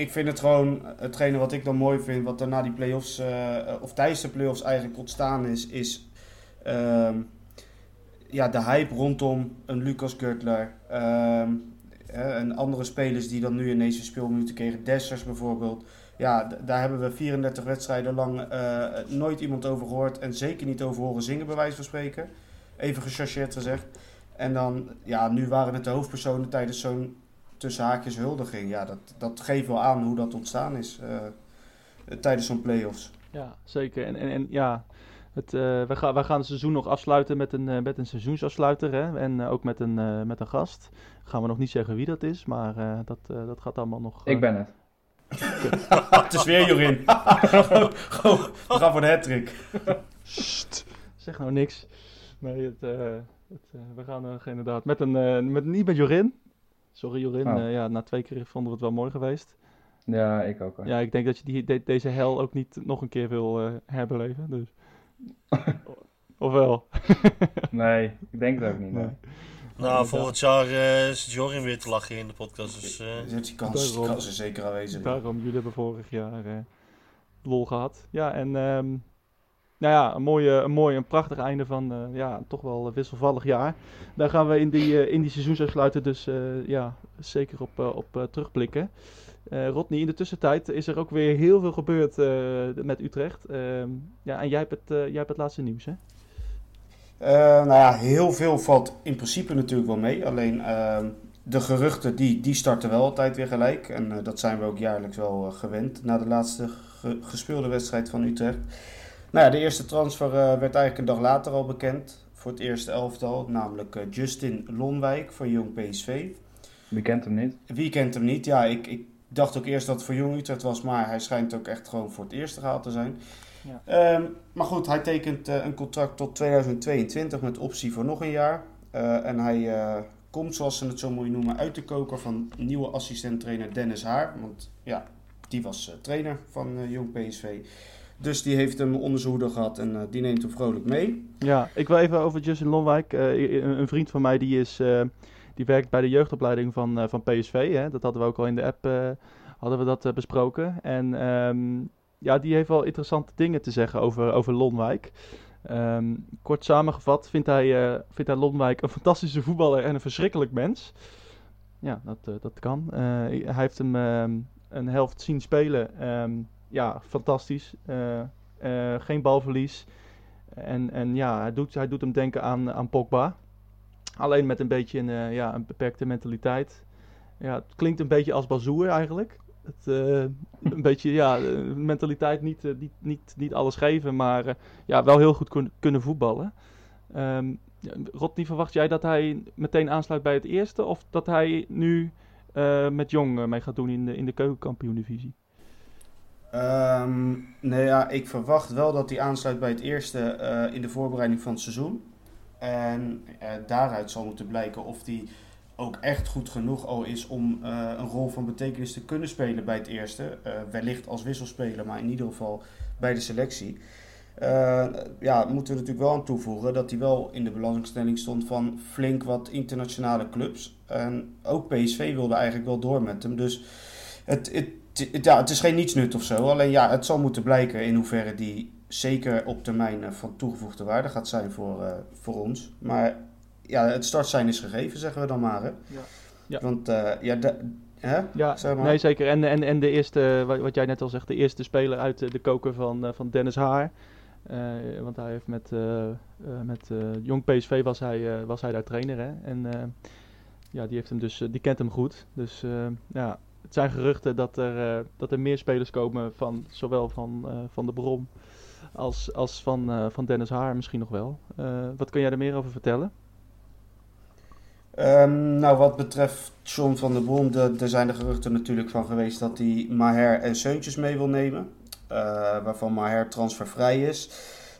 Speaker 7: ik vind het gewoon, hetgene wat ik dan mooi vind, wat er na die play-offs, eh, of tijdens de play-offs eigenlijk ontstaan is, is ehm, ja, de hype rondom een Lucas Kurtler. ehm, eh, en andere spelers die dan nu ineens weer speelminuten kregen. Dessers bijvoorbeeld. Ja, daar hebben we 34 wedstrijden lang eh, nooit iemand over gehoord. En zeker niet over horen zingen, bij wijze van spreken. Even gechargeerd gezegd. En dan, ja, nu waren het de hoofdpersonen tijdens zo'n tussen haakjes huldiging. Ja, dat, dat geeft wel aan hoe dat ontstaan is eh, tijdens zo'n play-offs.
Speaker 4: Ja, zeker. En, en, en ja, het, eh, we, gaan, we gaan het seizoen nog afsluiten met een, eh, met een seizoensafsluiter. Hè? En ook met een, eh, met een gast. Gaan we nog niet zeggen wie dat is, maar eh, dat, eh, dat gaat allemaal nog...
Speaker 5: Ik ben het.
Speaker 7: het is weer Jorin. Gewoon- we gaan voor de hat-trick.
Speaker 4: Sst, zeg nou niks. Nee, het, eh, het, eh, we gaan nog inderdaad met een, eh, met, niet met Jorin. Sorry Jorin,
Speaker 5: Oh.
Speaker 4: eh, ja, na twee keer vonden we het wel mooi geweest.
Speaker 5: Ja, ik ook. hoor.
Speaker 4: Ja, ik denk dat je die, de- deze hel ook niet nog een keer wil eh, herbeleven. Dus. of wel?
Speaker 5: Nee, ik denk het ook niet. nee.
Speaker 4: Nee.
Speaker 6: Nou, volgend jaar eh, is Jorin weer te lachen in de podcast. Dus, eh,
Speaker 7: Dus die kans, die
Speaker 4: Daarom.
Speaker 7: kans is zeker aanwezig.
Speaker 4: Daarom, jullie hebben vorig jaar eh, lol gehad. Ja, en ehm, nou ja, een mooie, een mooi, een prachtig einde van eh, ja, toch wel wisselvallig jaar. Daar gaan we in die, eh, in die seizoensafsluiter dus eh, ja, zeker op, op terugblikken. Rodney, in de tussentijd is er ook weer heel veel gebeurd met Utrecht. Ehm, ja, en jij hebt, het, jij hebt het laatste nieuws, hè?
Speaker 7: Nou ja, heel veel valt in principe natuurlijk wel mee. Alleen ehm, de geruchten die, die starten wel altijd weer gelijk. En dat zijn we ook jaarlijks wel gewend na de laatste ge- gespeelde wedstrijd van Utrecht. Nou ja, de eerste transfer eh, werd eigenlijk een dag later al bekend. Voor het eerste elftal, namelijk eh, Justin Lonwijk van Jong PSV.
Speaker 5: Wie kent hem niet?
Speaker 7: Wie kent hem niet? Ja, ik, ik dacht ook eerst dat het voor Jong Utrecht was, maar hij schijnt ook echt gewoon voor het eerste gehaald te zijn.
Speaker 4: Ja.
Speaker 7: Ehm, maar goed, hij tekent eh, een contract tot 2022 met optie voor nog een jaar. Eh, en hij eh, komt, zoals ze het zo mooi noemen, uit de koker van nieuwe assistent-trainer Dennis Haar. Want ja, die was eh, trainer van eh, Jong PSV. Dus die heeft hem onder gehad en eh, die neemt hem vrolijk mee.
Speaker 4: Ja, ik wil even over Justin Lonwijk. Eh, een, vriend van mij die, is, eh, die werkt bij de jeugdopleiding van, van PSV. Hè? Dat hadden we ook al in de app hadden we dat, besproken. En ehm, ja, die heeft wel interessante dingen te zeggen over, over Lonwijk. Ehm, kort samengevat vindt hij, vindt hij Lonwijk een fantastische voetballer en een verschrikkelijk mens. Ja, dat, dat kan. Hij heeft hem ehm, een helft zien spelen. Ja, fantastisch. Eh, eh, geen balverlies. En, en ja, hij doet, hij doet hem denken aan, aan Pogba. Alleen met een beetje een, eh, ja, een beperkte mentaliteit. Ja, het klinkt een beetje als Bazoer eigenlijk. Het, een beetje, ja, mentaliteit niet, niet, niet, alles geven, maar ja, wel heel goed kun- kunnen voetballen. Ehm ja, Rodney, verwacht jij dat hij meteen aansluit bij het eerste? Of dat hij nu met Jong mee gaat doen in de, in de keukenkampioen-divisie?
Speaker 7: Nee, ja, ik verwacht wel dat hij aansluit bij het eerste eh, in de voorbereiding van het seizoen. En eh, daaruit zal moeten blijken of hij ook echt goed genoeg al is om eh, een rol van betekenis te kunnen spelen bij het eerste. Wellicht als wisselspeler, maar in ieder geval bij de selectie. Ja, moeten we natuurlijk wel aan toevoegen dat hij wel in de belangstelling stond van flink wat internationale clubs. En ook PSV wilde eigenlijk wel door met hem. Dus het, het- ja, het is geen nietsnut of zo. Alleen ja, het zal moeten blijken in hoeverre die zeker op termijn eh, van toegevoegde waarde gaat zijn voor, eh, voor ons. Maar ja, het startsein is gegeven, zeggen we dan maar. Hè?
Speaker 4: Ja. Ja.
Speaker 7: Want eh, ja, de, hè?
Speaker 4: Ja,
Speaker 7: Zeg maar.
Speaker 4: nee zeker. En, en, en de eerste, wat, wat jij net al zegt, de eerste speler uit de, koker van, van Dennis Haar. Eh, want hij heeft met, met eh, Jong PSV was hij, eh, was hij daar trainer. Hè? En eh, ja, die, heeft hem dus, die kent hem goed. Dus eh, ja, het zijn geruchten dat er, eh, dat er meer spelers komen van zowel van, eh, van de Brom als, als van, eh, van Dennis Haar misschien nog wel. Wat kun jij er meer over vertellen?
Speaker 7: Ehm, nou, wat betreft John van der Brom, de- er zijn er geruchten natuurlijk van geweest dat hij Maher en Seuntjes mee wil nemen. Eh, waarvan Maher transfervrij is.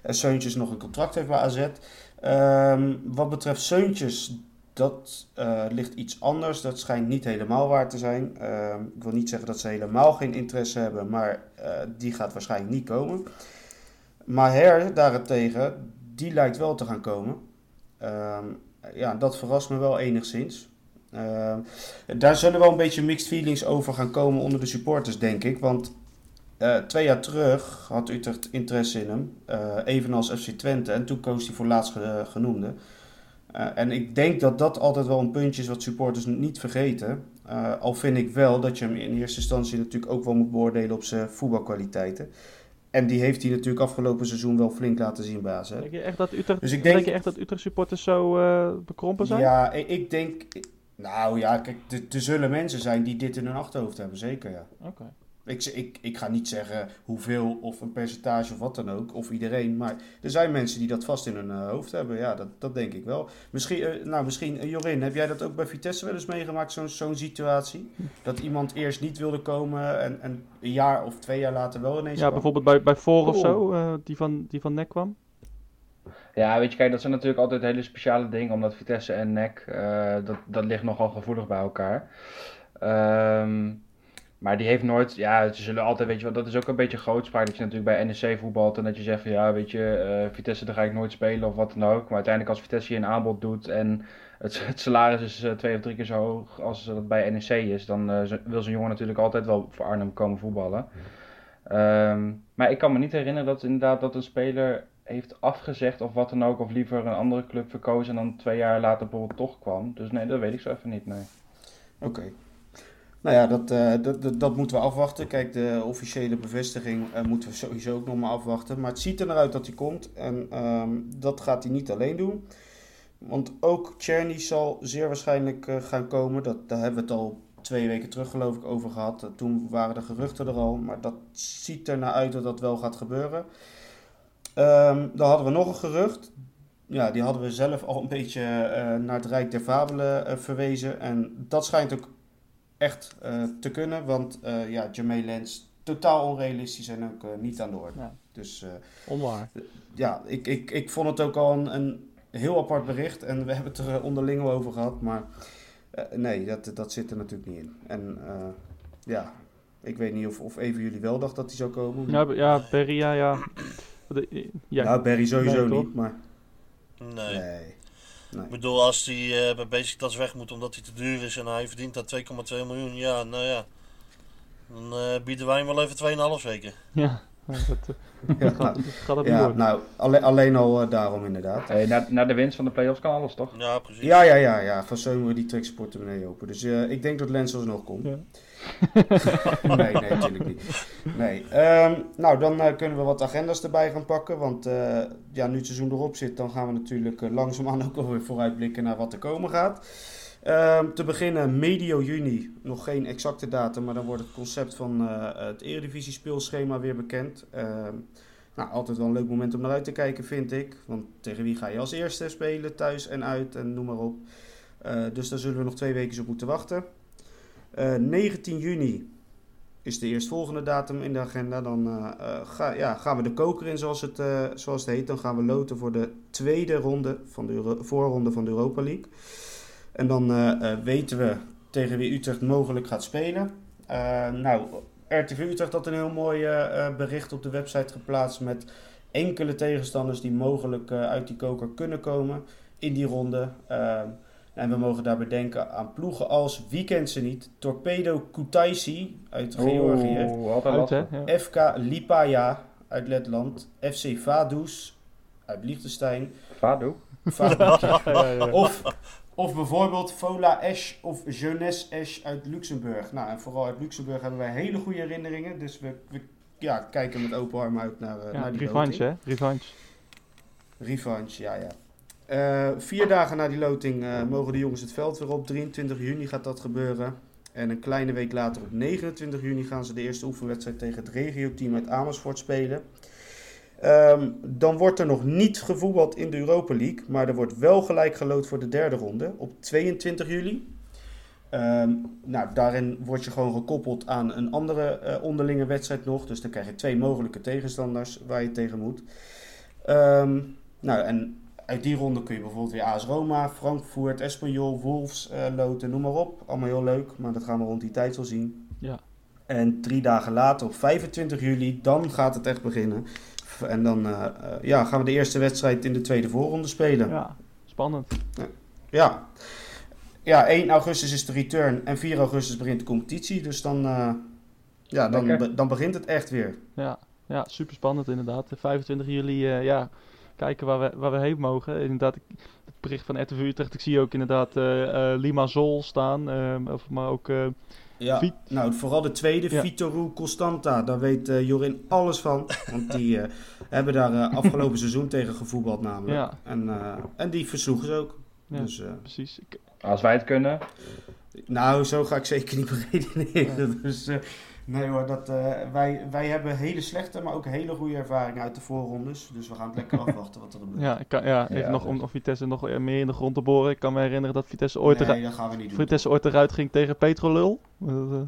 Speaker 7: En Seuntjes nog een contract heeft bij AZ. Ehm, wat betreft Seuntjes, dat eh, ligt iets anders. Dat schijnt niet helemaal waar te zijn. Ehm, ik wil niet zeggen dat ze helemaal geen interesse hebben, maar eh, die gaat waarschijnlijk niet komen. Maher daarentegen, die lijkt wel te gaan komen. Ehm, ja, dat verrast me wel enigszins. Ehm, daar zullen wel een beetje mixed feelings over gaan komen onder de supporters, denk ik. Want eh, twee jaar terug had Utrecht interesse in hem, evenals FC Twente. En toen koos hij voor laatst ge- genoemde. Eh, en ik denk dat dat altijd wel een puntje is wat supporters niet vergeten. Eh, al vind ik wel dat je hem in eerste instantie natuurlijk ook wel moet beoordelen op zijn voetbalkwaliteiten. En die heeft hij natuurlijk afgelopen seizoen wel flink laten zien bij AZ.
Speaker 4: Denk je echt dat Utrecht,
Speaker 7: Dus ik denk-
Speaker 4: denk je echt dat Utrecht supporters zo eh, bekrompen zijn?
Speaker 7: Ja, ik, denk. Nou ja, kijk, er- er zullen mensen zijn die dit in hun achterhoofd hebben, zeker ja.
Speaker 4: Oké.
Speaker 7: Ik, ik, ik ga niet zeggen hoeveel of een percentage of wat dan ook, of iedereen, maar er zijn mensen die dat vast in hun eh, hoofd hebben. Ja, dat, dat denk ik wel. Misschien, eh, nou, misschien eh, Jorin, heb jij dat ook bij Vitesse wel eens meegemaakt, zo'n zo'n situatie? Dat iemand eerst niet wilde komen en, en een jaar of twee jaar later wel ineens
Speaker 4: Ja,
Speaker 7: kwam?
Speaker 4: bijvoorbeeld bij, bij Voor of zo, eh, die, van, die van Nek kwam.
Speaker 5: Ja, weet je, kijk, dat zijn natuurlijk altijd hele speciale dingen, omdat Vitesse en NEC, eh, dat, dat ligt nogal gevoelig bij elkaar. Ehm, maar die heeft nooit, ja, ze zullen altijd, weet je wel, dat is ook een beetje grootspraak, dat je natuurlijk bij NEC voetbalt en dat je zegt van, ja, weet je, eh, Vitesse, daar ga ik nooit spelen of wat dan ook. Maar uiteindelijk als Vitesse je een aanbod doet en het, het salaris is eh, twee of drie keer zo hoog als dat bij NEC is, dan eh, wil zo'n jongen natuurlijk altijd wel voor Arnhem komen voetballen. Ehm, maar ik kan me niet herinneren dat inderdaad dat een speler heeft afgezegd of wat dan ook, of liever een andere club verkozen en dan twee jaar later bijvoorbeeld toch kwam. Dus nee, dat weet ik zo even niet, nee.
Speaker 7: Oké. Nou ja, dat, eh, dat, dat, dat moeten we afwachten. Kijk, de officiële bevestiging eh, moeten we sowieso ook nog maar afwachten. Maar het ziet er naar uit dat hij komt. En ehm, dat gaat hij niet alleen doen. Want ook Czerny zal zeer waarschijnlijk eh, gaan komen. Dat, daar hebben we het al twee weken terug geloof ik over gehad. Eh, toen waren de geruchten er al. Maar dat ziet er naar uit dat dat wel gaat gebeuren. Ehm, dan hadden we nog een gerucht. Ja, die hadden we zelf al een beetje naar het Rijk der Fabelen verwezen. En dat schijnt ook echt eh, te kunnen. Want eh ja, Jermaine Lens, totaal onrealistisch en ook eh, niet aan de orde.
Speaker 4: Ja.
Speaker 7: Dus eh,
Speaker 4: Onwaar.
Speaker 7: ja, ik, ik, ik vond het ook al een, een heel apart bericht. En we hebben het er onderling al over gehad. Maar nee, dat, dat zit er natuurlijk niet in. En eh, ja, ik weet niet of, of een van jullie wel dacht dat hij zou komen.
Speaker 4: Ja, ja Berry, ja, ja. Ja.
Speaker 7: nou, Barry sowieso
Speaker 4: Nee,
Speaker 7: niet, maar
Speaker 6: Nee.
Speaker 7: nee.
Speaker 6: Ik bedoel, als hij eh, bij Basic Tas weg moet omdat hij te duur is en hij verdient daar 2,2 miljoen, ja, nou ja. Dan eh, bieden wij hem wel even 2,5 weken.
Speaker 4: Ja, dat, eh,
Speaker 7: Ja,
Speaker 4: dat gaat,
Speaker 7: nou,
Speaker 4: gaat het
Speaker 7: ja, nou, alle- alleen al eh, daarom inderdaad.
Speaker 5: Hey, na, na de winst van de play-offs kan alles, toch?
Speaker 6: Ja, precies.
Speaker 7: Ja, ja, ja, ja. Van Zomer die trekt portemonnee open. Dus eh, ik denk dat Lens alsnog komt.
Speaker 4: Ja.
Speaker 7: nee, nee, natuurlijk niet. Nee. Ehm, nou, dan kunnen we wat agenda's erbij gaan pakken. Want eh, ja, nu het seizoen erop zit, dan gaan we natuurlijk langzaamaan ook alweer vooruitblikken naar wat er komen gaat. Ehm, te beginnen medio juni, nog geen exacte datum, maar dan wordt het concept van eh, het Eredivisie speelschema weer bekend. Ehm, nou, altijd wel een leuk moment om naar uit te kijken, vind ik. Want tegen wie ga je als eerste spelen, thuis en uit en noem maar op. Eh, dus daar zullen we nog twee weken op moeten wachten. Eh, 19 juni is de eerstvolgende datum in de agenda. Dan eh, eh, ga, ja, gaan we de koker in, zoals het, eh, zoals het heet. Dan gaan we loten voor de tweede ronde van de voorronde van de Europa League. En dan eh, eh, weten we tegen wie Utrecht mogelijk gaat spelen. Eh, nou, RTV Utrecht had een heel mooi bericht op de website geplaatst met enkele tegenstanders die mogelijk uit die koker kunnen komen in die ronde. En we mogen daarbij denken aan ploegen als, wie kent ze niet, Torpedo Kutaisi uit Georgië.
Speaker 4: Uit, hè?
Speaker 7: FK Lipaja uit Letland. FC Vaduz uit Liechtenstein.
Speaker 5: Vado.
Speaker 7: Vaduz.
Speaker 4: Ja, ja, ja.
Speaker 7: of, of bijvoorbeeld Vola Esch of Jeunesse Esch uit Luxemburg. Nou, en vooral uit Luxemburg hebben wij hele goede herinneringen. Dus we, we ja, kijken met open armen uit naar, eh,
Speaker 4: Ja,
Speaker 7: naar die
Speaker 4: revanche,
Speaker 7: loting.
Speaker 4: hè? Revanche.
Speaker 7: Revanche, ja, ja. Eh, vier dagen na die loting eh, mogen de jongens het veld weer op. 23 juni gaat dat gebeuren. En een kleine week later, op 29 juni, gaan ze de eerste oefenwedstrijd tegen het regio-team uit Amersfoort spelen. Ehm, dan wordt er nog niet gevoetbald in de Europa League, maar er wordt wel gelijk gelood voor de derde ronde op 22 juli. Ehm, nou, daarin word je gewoon gekoppeld aan een andere eh, onderlinge wedstrijd nog. Dus dan krijg je twee mogelijke tegenstanders waar je tegen moet. Ehm, nou, en uit die ronde kun je bijvoorbeeld weer AS Roma, Frankfurt, Espanyol, Wolves eh, loten, noem maar op. Allemaal heel leuk, maar dat gaan we rond die tijd wel zien.
Speaker 4: Ja.
Speaker 7: En drie dagen later, op 25 juli, dan gaat het echt beginnen. En dan eh, eh, ja, gaan we de eerste wedstrijd in de tweede voorronde spelen.
Speaker 4: Ja, spannend.
Speaker 7: Ja. ja, 1 augustus is de return en 4 augustus begint de competitie. Dus dan, eh, ja, dan, be- dan begint het echt weer.
Speaker 4: Ja, ja super spannend inderdaad. 25 juli, ja, kijken waar we, waar we heen mogen. Inderdaad, ik- het bericht van RTV Utrecht, ik zie ook inderdaad eh Lima Zol staan. of, maar ook,
Speaker 7: Ja, nou vooral de tweede,
Speaker 4: Ja.
Speaker 7: Vitoru Constanta, daar weet eh, Jorin alles van. Want die eh, hebben daar eh, afgelopen seizoen tegen gevoetbald namelijk.
Speaker 4: Ja.
Speaker 7: En, eh, en die versloegen ze ook.
Speaker 4: ja,
Speaker 7: Dus, eh,
Speaker 4: precies. Ik,
Speaker 5: Als wij het kunnen.
Speaker 7: nou, zo ga ik zeker niet beredeneren. Dus eh, nee hoor, dat, eh, wij, wij hebben hele slechte, maar ook hele goede ervaringen uit de voorrondes. Dus we gaan het lekker afwachten wat er gebeurt.
Speaker 4: ja, ik kan, ja, even
Speaker 5: Ja,
Speaker 4: nog
Speaker 5: dus-
Speaker 4: om, om Vitesse nog eh, meer in de grond te boren. Ik kan me herinneren dat Vitesse ooit,
Speaker 7: nee,
Speaker 4: eruit,
Speaker 7: dat gaan we niet doen.
Speaker 4: Vitesse ooit eruit ging tegen Petrolul. Dat, eh,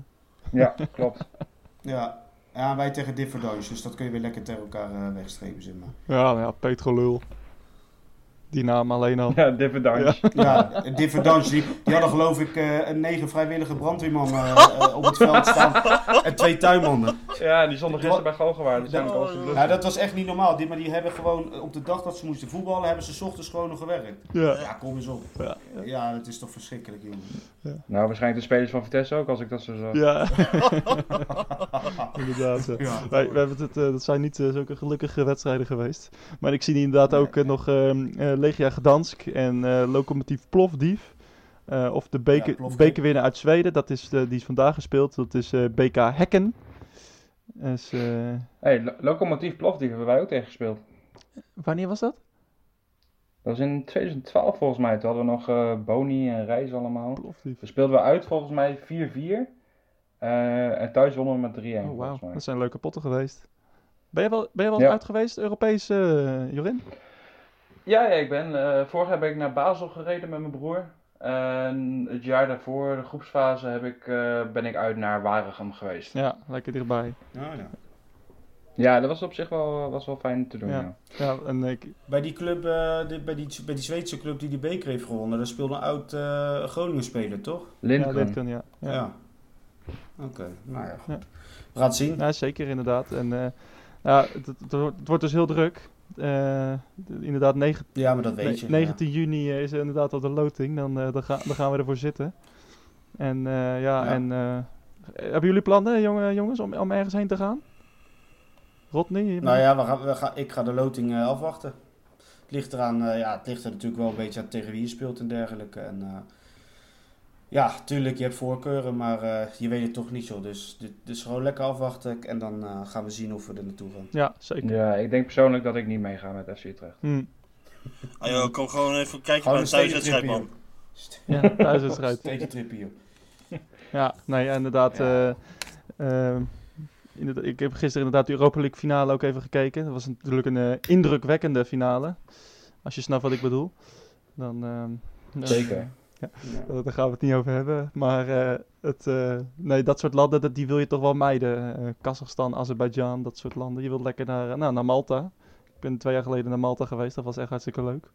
Speaker 5: Ja, klopt.
Speaker 7: Ja. ja, wij tegen Differdange, dus dat kun je weer lekker tegen elkaar eh, wegstrepen, zeg maar.
Speaker 4: ja, ja, Petrolul. Die naam alleen al.
Speaker 5: Ja, dividend.
Speaker 7: Ja, Differdange, die, die hadden geloof ik eh, een negen vrijwillige brandweerman eh, eh, op het veld staan. En twee tuinmannen.
Speaker 5: Ja, die stonden gisteren bij Galgenwaard. Dat zijn ook al eens
Speaker 7: Ja, dat was echt niet normaal. Die, maar die hebben gewoon, op de dag dat ze moesten voetballen, hebben ze 's ochtends gewoon nog gewerkt.
Speaker 4: Ja,
Speaker 7: Ja, kom eens op.
Speaker 4: ja,
Speaker 7: Ja, dat is toch verschrikkelijk, jongen.
Speaker 5: Nou, waarschijnlijk de spelers van Vitesse ook, als ik dat zo zag.
Speaker 4: ja. inderdaad. ja.
Speaker 7: Ja.
Speaker 4: Wij, we hebben het, eh, dat zijn niet zulke gelukkige wedstrijden geweest. Maar ik zie inderdaad ook nog ehm, eh, Legia Gdansk en eh Lokomotief Plovdiv. Eh, of de beker,
Speaker 7: Ja,
Speaker 4: bekerwinnaar uit Zweden, dat is, de, die is vandaag gespeeld. Dat is eh, BK Hekken. Dus, eh,
Speaker 5: hey, Lo- Lokomotief Plovdiv hebben wij ook tegen gespeeld.
Speaker 4: wanneer was dat?
Speaker 5: Dat was in 2012 volgens mij. Toen hadden we nog eh, Boni en Reis allemaal.
Speaker 4: Plovdiv.
Speaker 5: We speelden we uit volgens mij 4-4. Eh, en thuis wonnen we met 3-1
Speaker 4: Oh, wauw.
Speaker 5: volgens mij.
Speaker 4: Dat zijn leuke potten geweest. Ben je wel, ben je wel
Speaker 5: Ja.
Speaker 4: uit geweest, Europees, eh, Jorin?
Speaker 5: Ja, ja, ik ben. eh vorig jaar ben ik naar Basel gereden met mijn broer. En het jaar daarvoor, de groepsfase, heb ik, eh, ben ik uit naar Waregem geweest.
Speaker 4: Ja, lekker dichtbij.
Speaker 7: Ja, ja.
Speaker 5: Ja, dat was op zich wel, was wel fijn te doen. Ja.
Speaker 4: Ja, ja en ik,
Speaker 7: Bij die club, eh, die- bij, die, bij die Zweedse club die die beker heeft gewonnen, daar speelde een oud eh, Groningen speler, toch?
Speaker 4: ja,
Speaker 5: Lindgren.
Speaker 4: ja. ja.
Speaker 7: Ja. Oké, nou ja, goed.
Speaker 4: Ja.
Speaker 7: We gaan het zien.
Speaker 4: Ja, zeker inderdaad. En eh, ja, het, het wordt dus heel druk. Eh, inderdaad, negen-
Speaker 7: Ja, maar dat weet
Speaker 4: nee,
Speaker 7: je.
Speaker 4: 19 juni is er inderdaad al de loting. Dan, eh, dan, ga- dan gaan we ervoor zitten. En eh, ja,
Speaker 7: Ja.
Speaker 4: en hebben jullie plannen, jongen, jongens, om, om ergens heen te gaan? Rodney? bent-
Speaker 7: Nou ja, we gaan, we gaan, ik ga de loting afwachten. Het ligt eraan, ja, het ligt er natuurlijk wel een beetje aan tegen wie je speelt en dergelijke. En ja, tuurlijk, je hebt voorkeuren, maar eh, je weet het toch niet zo. Dus, dus gewoon lekker afwachten en dan eh, gaan we zien of we er naartoe gaan.
Speaker 4: Ja, zeker.
Speaker 5: Ja, ik denk persoonlijk dat ik niet meega met FC Utrecht.
Speaker 4: Hm.
Speaker 6: Ah joh, kom gewoon even kijken
Speaker 7: Gewoon
Speaker 6: bij
Speaker 7: een
Speaker 6: thuiswedstrijd, man.
Speaker 4: Ja, thuiswedstrijd.
Speaker 7: Stedentrip hier.
Speaker 4: Ja, nee, ja, inderdaad.
Speaker 7: Ja.
Speaker 4: eh, eh, inderdaad, ik heb gisteren inderdaad de Europa League finale ook even gekeken. Dat was natuurlijk een indrukwekkende finale. Als je snapt wat ik bedoel. Dan, ehm, dan-
Speaker 5: Zeker.
Speaker 7: Ja.
Speaker 4: Daar daar gaan we het niet over hebben. Maar eh, het, eh, nee, dat soort landen, dat, die wil je toch wel mijden. Eh Kazachstan, Azerbeidzjan, dat soort landen. Je wilt lekker naar, eh, nou, naar Malta. Ik ben twee jaar geleden naar Malta geweest. Dat was echt hartstikke leuk.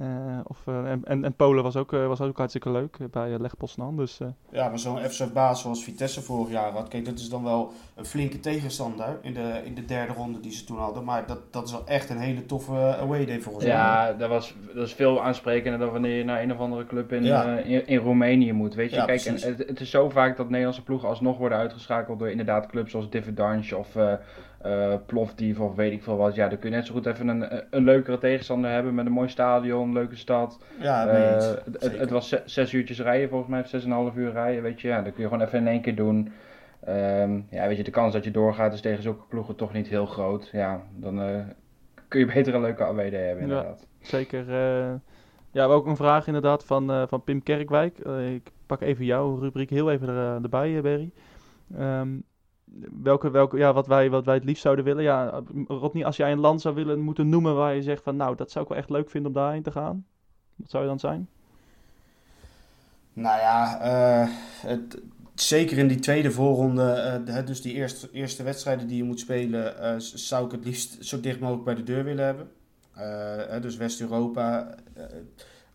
Speaker 4: Eh, of, eh, en, en, en Polen was ook, eh, was ook hartstikke leuk bij uh, Leg Poznan. Dus eh,
Speaker 7: Ja, maar zo'n FC baas zoals Vitesse vorig jaar had, kijk, dat is dan wel een flinke tegenstander in de, in de derde ronde die ze toen hadden. Maar dat, dat is wel echt een hele toffe away day volgens mij.
Speaker 5: Ja, dat, was, dat is veel aansprekender dan wanneer je naar een of andere club in,
Speaker 7: Ja.
Speaker 5: in, in Roemenië moet. Weet je,
Speaker 7: Ja,
Speaker 5: kijk, en het, het is zo vaak dat Nederlandse ploegen alsnog worden uitgeschakeld door inderdaad clubs zoals Dividange of eh eh, Plovdiv of weet ik veel wat. Ja, dan kun je net zo goed even een, een leukere tegenstander hebben met een mooi stadion, een leuke stad.
Speaker 7: Ja,
Speaker 5: Eh,
Speaker 7: eens.
Speaker 5: het, het,
Speaker 7: Zeker.
Speaker 5: het was ze- zes uurtjes rijden volgens mij, of zes en een half uur rijden, weet je. Ja, dat kun je gewoon even in één keer doen. Ehm, ja, weet je, de kans dat je doorgaat is tegen zulke ploegen toch niet heel groot. Ja, dan eh, kun je beter een leuke AWD hebben
Speaker 4: Ja.
Speaker 5: inderdaad.
Speaker 4: zeker. eh, ja, we hebben ook een vraag inderdaad van, eh, van Pim Kerkwijk. Ik pak even jouw rubriek heel even er, erbij, Berry. Ehm, welke, welke, ja, wat, wij, wat wij het liefst zouden willen. Ja, Rodney, als jij een land zou willen moeten noemen waar je zegt van... Nou, dat zou ik wel echt leuk vinden om daarheen te gaan. Wat zou je dan zijn?
Speaker 7: Nou ja, eh, het, zeker in die tweede voorronde, eh, dus die eerste, eerste wedstrijden die je moet spelen, eh, zou ik het liefst zo dicht mogelijk bij de deur willen hebben. Dus West-Europa,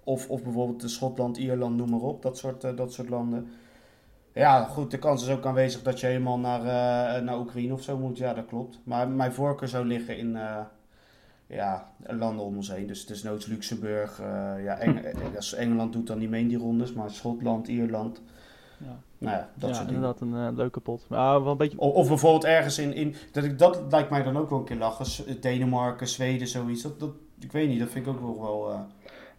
Speaker 7: of, of bijvoorbeeld Schotland, Ierland, noem maar op, dat soort, dat soort landen. Ja, goed, de kans is ook aanwezig dat je helemaal naar, eh, naar Oekraïne of zo moet. Ja, dat klopt. Maar mijn voorkeur zou liggen in eh, ja, landen om ons heen. Dus desnoods Luxemburg. eh, ja, Eng- als Engeland doet dan niet mee in die rondes, maar Schotland, Ierland.
Speaker 4: Ja.
Speaker 7: Nou ja, dat
Speaker 4: ja,
Speaker 7: soort dingen.
Speaker 4: inderdaad een leuke pot. Maar wel een beetje...
Speaker 7: Of, of bijvoorbeeld ergens in, in dat, ik, dat lijkt mij dan ook wel een keer lachen. Denemarken, Zweden, zoiets. Dat, dat, ik weet niet, dat vind ik ook nog wel... eh,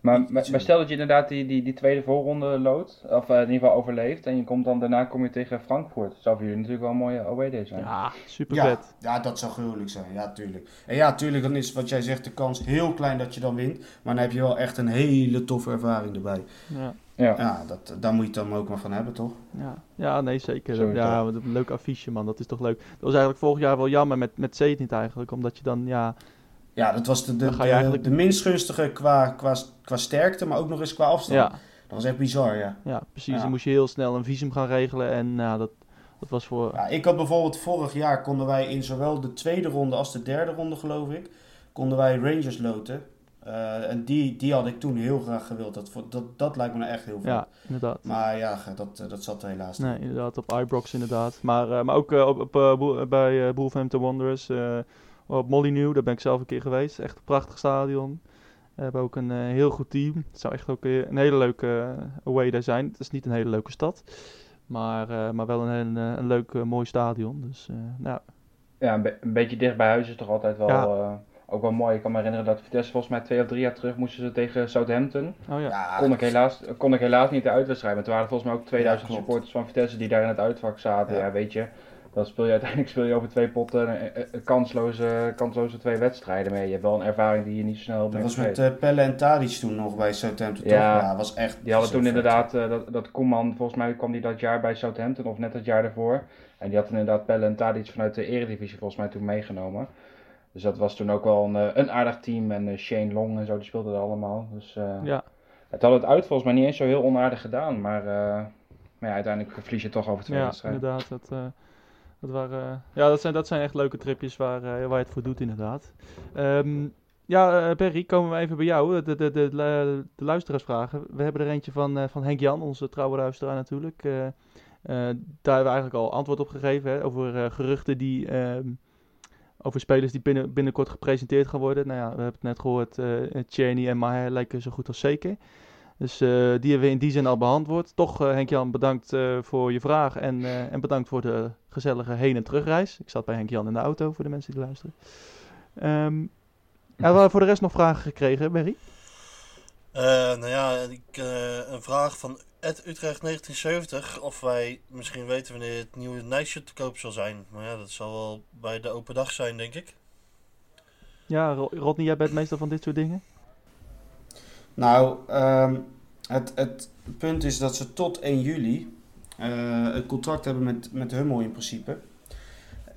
Speaker 5: Maar, maar, stel dat je inderdaad die, die, die tweede voorronde loodt, of eh, in ieder geval overleeft, en je komt dan daarna kom je tegen Frankfurt. Zou voor jullie natuurlijk wel een mooie away zijn.
Speaker 4: Ja, super
Speaker 7: ja,
Speaker 4: vet.
Speaker 7: ja, dat zou gruwelijk zijn. Ja, tuurlijk. En ja, tuurlijk, dan is wat jij zegt de kans heel klein dat je dan wint. Maar dan heb je wel echt een hele toffe ervaring erbij.
Speaker 4: Ja.
Speaker 5: Ja.
Speaker 7: Ja, dat, daar moet je het dan ook maar van hebben, toch?
Speaker 4: Ja, ja nee, zeker. Ja, wat een leuk affiche, man. Dat is toch leuk. Dat was eigenlijk vorig jaar wel jammer met, met Zet niet eigenlijk. Omdat je dan, ja...
Speaker 7: Ja, dat was de, de, de,
Speaker 4: eigenlijk-
Speaker 7: de minst gunstige qua, qua, qua sterkte, maar ook nog eens qua afstand.
Speaker 4: Ja,
Speaker 7: Dat was echt bizar, ja.
Speaker 4: ja precies.
Speaker 7: Ja.
Speaker 4: Dan moest je heel snel een visum gaan regelen. En nou, dat, dat was voor...
Speaker 7: Ja, ik had bijvoorbeeld vorig jaar konden wij in zowel de tweede ronde als de derde ronde, geloof ik, konden wij Rangers loten. Eh, en die, die had ik toen heel graag gewild. Dat, dat, dat lijkt me nou echt heel vet.
Speaker 4: Ja, inderdaad.
Speaker 7: Maar ja, dat, eh, dat zat helaas niet.
Speaker 4: Nee, inderdaad, op Ibrox inderdaad. Maar, eh, maar ook eh, op, bij eh Wolverhampton Wanderers, op Molyneux, daar ben ik zelf een keer geweest. Echt een prachtig stadion. We hebben ook een eh, heel goed team. Het zou echt ook eh, een hele leuke eh, away daar zijn. Het is niet een hele leuke stad, maar, eh, maar wel een, een, een leuk, mooi stadion. Dus eh, nou,
Speaker 5: Ja, een, be- een beetje dicht bij huis is toch altijd wel,
Speaker 4: Ja.
Speaker 5: eh, ook wel mooi. Ik kan me herinneren dat Vitesse volgens mij twee of drie jaar terug moesten ze tegen Southampton.
Speaker 4: oh ja.
Speaker 7: Ja,
Speaker 5: Kon ik helaas, kon ik helaas niet de uitwedstrijd. Maar er waren volgens mij ook 2000
Speaker 7: Ja, klopt.
Speaker 5: supporters van Vitesse die daar in het uitvak zaten.
Speaker 7: Ja.
Speaker 5: Ja, weet je. Dan speel je uiteindelijk speel je over twee potten een, een- een kansloze, kansloze twee wedstrijden mee. Je hebt wel een ervaring die je niet snel
Speaker 7: dat was met eh, Pelle en Tadic toen nog bij Southampton, toch?
Speaker 5: Ja.
Speaker 7: Ja, dat was echt
Speaker 5: Die hadden toen
Speaker 7: vet.
Speaker 5: inderdaad, eh, dat, dat Koeman, volgens mij kwam die dat jaar bij Southampton of net het jaar daarvoor. En die had inderdaad Pelle en Tadic vanuit de eredivisie volgens mij toen meegenomen. Dus dat was toen ook wel een, eh, een aardig team. En eh, Shane Long en zo, die speelden er allemaal. Dus eh,
Speaker 4: ja.
Speaker 5: Het had het uit volgens mij niet eens zo heel onaardig gedaan, maar, uh, maar ja, uiteindelijk verlies je toch over twee
Speaker 4: ja,
Speaker 5: wedstrijden.
Speaker 4: inderdaad. Dat, uh, dat, waren, ja, dat, zijn, dat zijn echt leuke tripjes waar, waar je het voor doet, inderdaad. Um, ja, Perry, komen we even bij jou. De, de, de, de, luisteraarsvragen. We hebben er eentje van, van Henk Jan, onze trouwe luisteraar natuurlijk. Daar hebben we eigenlijk al antwoord op gegeven hè, over geruchten die ehm, over spelers die binnen, binnenkort gepresenteerd gaan worden. Nou ja, we hebben het net gehoord, Cheney en Maher lijken zo goed als zeker. Dus uh, die hebben we in die zin al beantwoord. Toch, uh, Henk-Jan, bedankt voor je vraag en, en bedankt voor de gezellige heen- en terugreis. Ik zat bij Henk-Jan in de auto, voor de mensen die luisteren. Um, hebben we voor de rest nog vragen gekregen, Berry?
Speaker 6: nou ja, ik, een vraag van Ed Utrecht 1970 of wij misschien weten wanneer het nieuwe Nijsje te koop zal zijn. Maar ja, dat zal wel bij de open dag zijn, denk ik.
Speaker 4: Ja, Rodney, jij bent meestal van dit soort dingen?
Speaker 7: Nou, um, het, het punt is dat ze tot 1 juli uh, het contract hebben met, met Hummel in principe.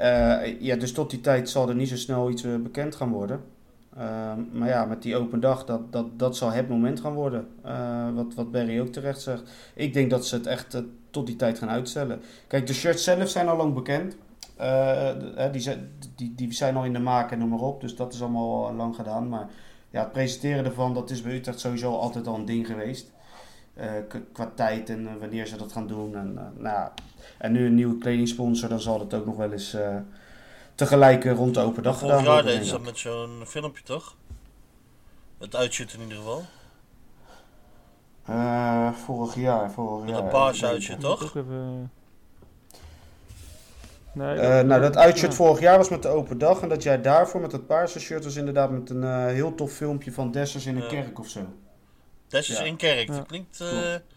Speaker 7: Uh, ja, dus tot die tijd zal er niet zo snel iets uh, bekend gaan worden. Uh, maar ja, met die open dag, dat, dat, dat zal het moment gaan worden. Wat, wat Barry ook terecht zegt. Ik denk dat ze het echt tot die tijd gaan uitstellen. Kijk, de shirts zelf zijn al lang bekend. die, die, die zijn al in de maak en noem maar op. Dus dat is allemaal al lang gedaan. Maar ja, het presenteren ervan, dat is bij Utrecht sowieso altijd al een ding geweest. qua tijd en wanneer ze dat gaan doen. En, nou, en nu een nieuwe kledingsponsor, dan zal het ook nog wel eens tegelijk rond de open dag gedaan
Speaker 6: Vorig jaar deden ze dat met zo'n filmpje, toch? Het uitshoot in ieder geval.
Speaker 7: Vorig jaar, vorig
Speaker 6: met
Speaker 7: jaar.
Speaker 6: een paars uitshoot, toch?
Speaker 4: Even... Nee,
Speaker 7: uh, nou, dat uitshoot ja. vorig jaar was met de open dag. En dat jij daarvoor met het paarse shirt was inderdaad met een uh, heel tof filmpje van Dessers in een kerk of zo.
Speaker 6: Dessers ja. in kerk, dat klinkt...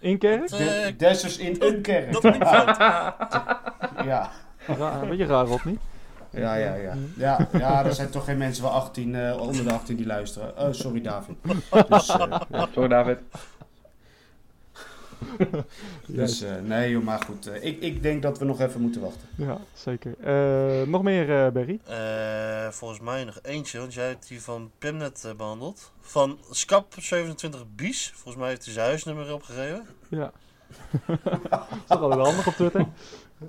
Speaker 4: in kerk?
Speaker 7: De, Dessers in een kerk.
Speaker 6: Dat klinkt fout.
Speaker 7: ja.
Speaker 4: Een beetje raar, Rodney.
Speaker 7: Ja, ja, ja. Ja, ja er zijn toch geen mensen van 18, uh, onder de 18 die luisteren. Oh, sorry David. Dus, uh, ja.
Speaker 5: Sorry David.
Speaker 7: dus uh, nee joh, maar goed. ik, ik denk dat we nog even moeten wachten.
Speaker 4: Ja, zeker. nog meer, Berry?
Speaker 6: volgens mij nog eentje, want jij hebt die van Pim net behandeld. Van Scap27 Bies. Volgens mij heeft hij zijn huisnummer opgegeven.
Speaker 4: Ja. dat is toch wel handig op Twitter.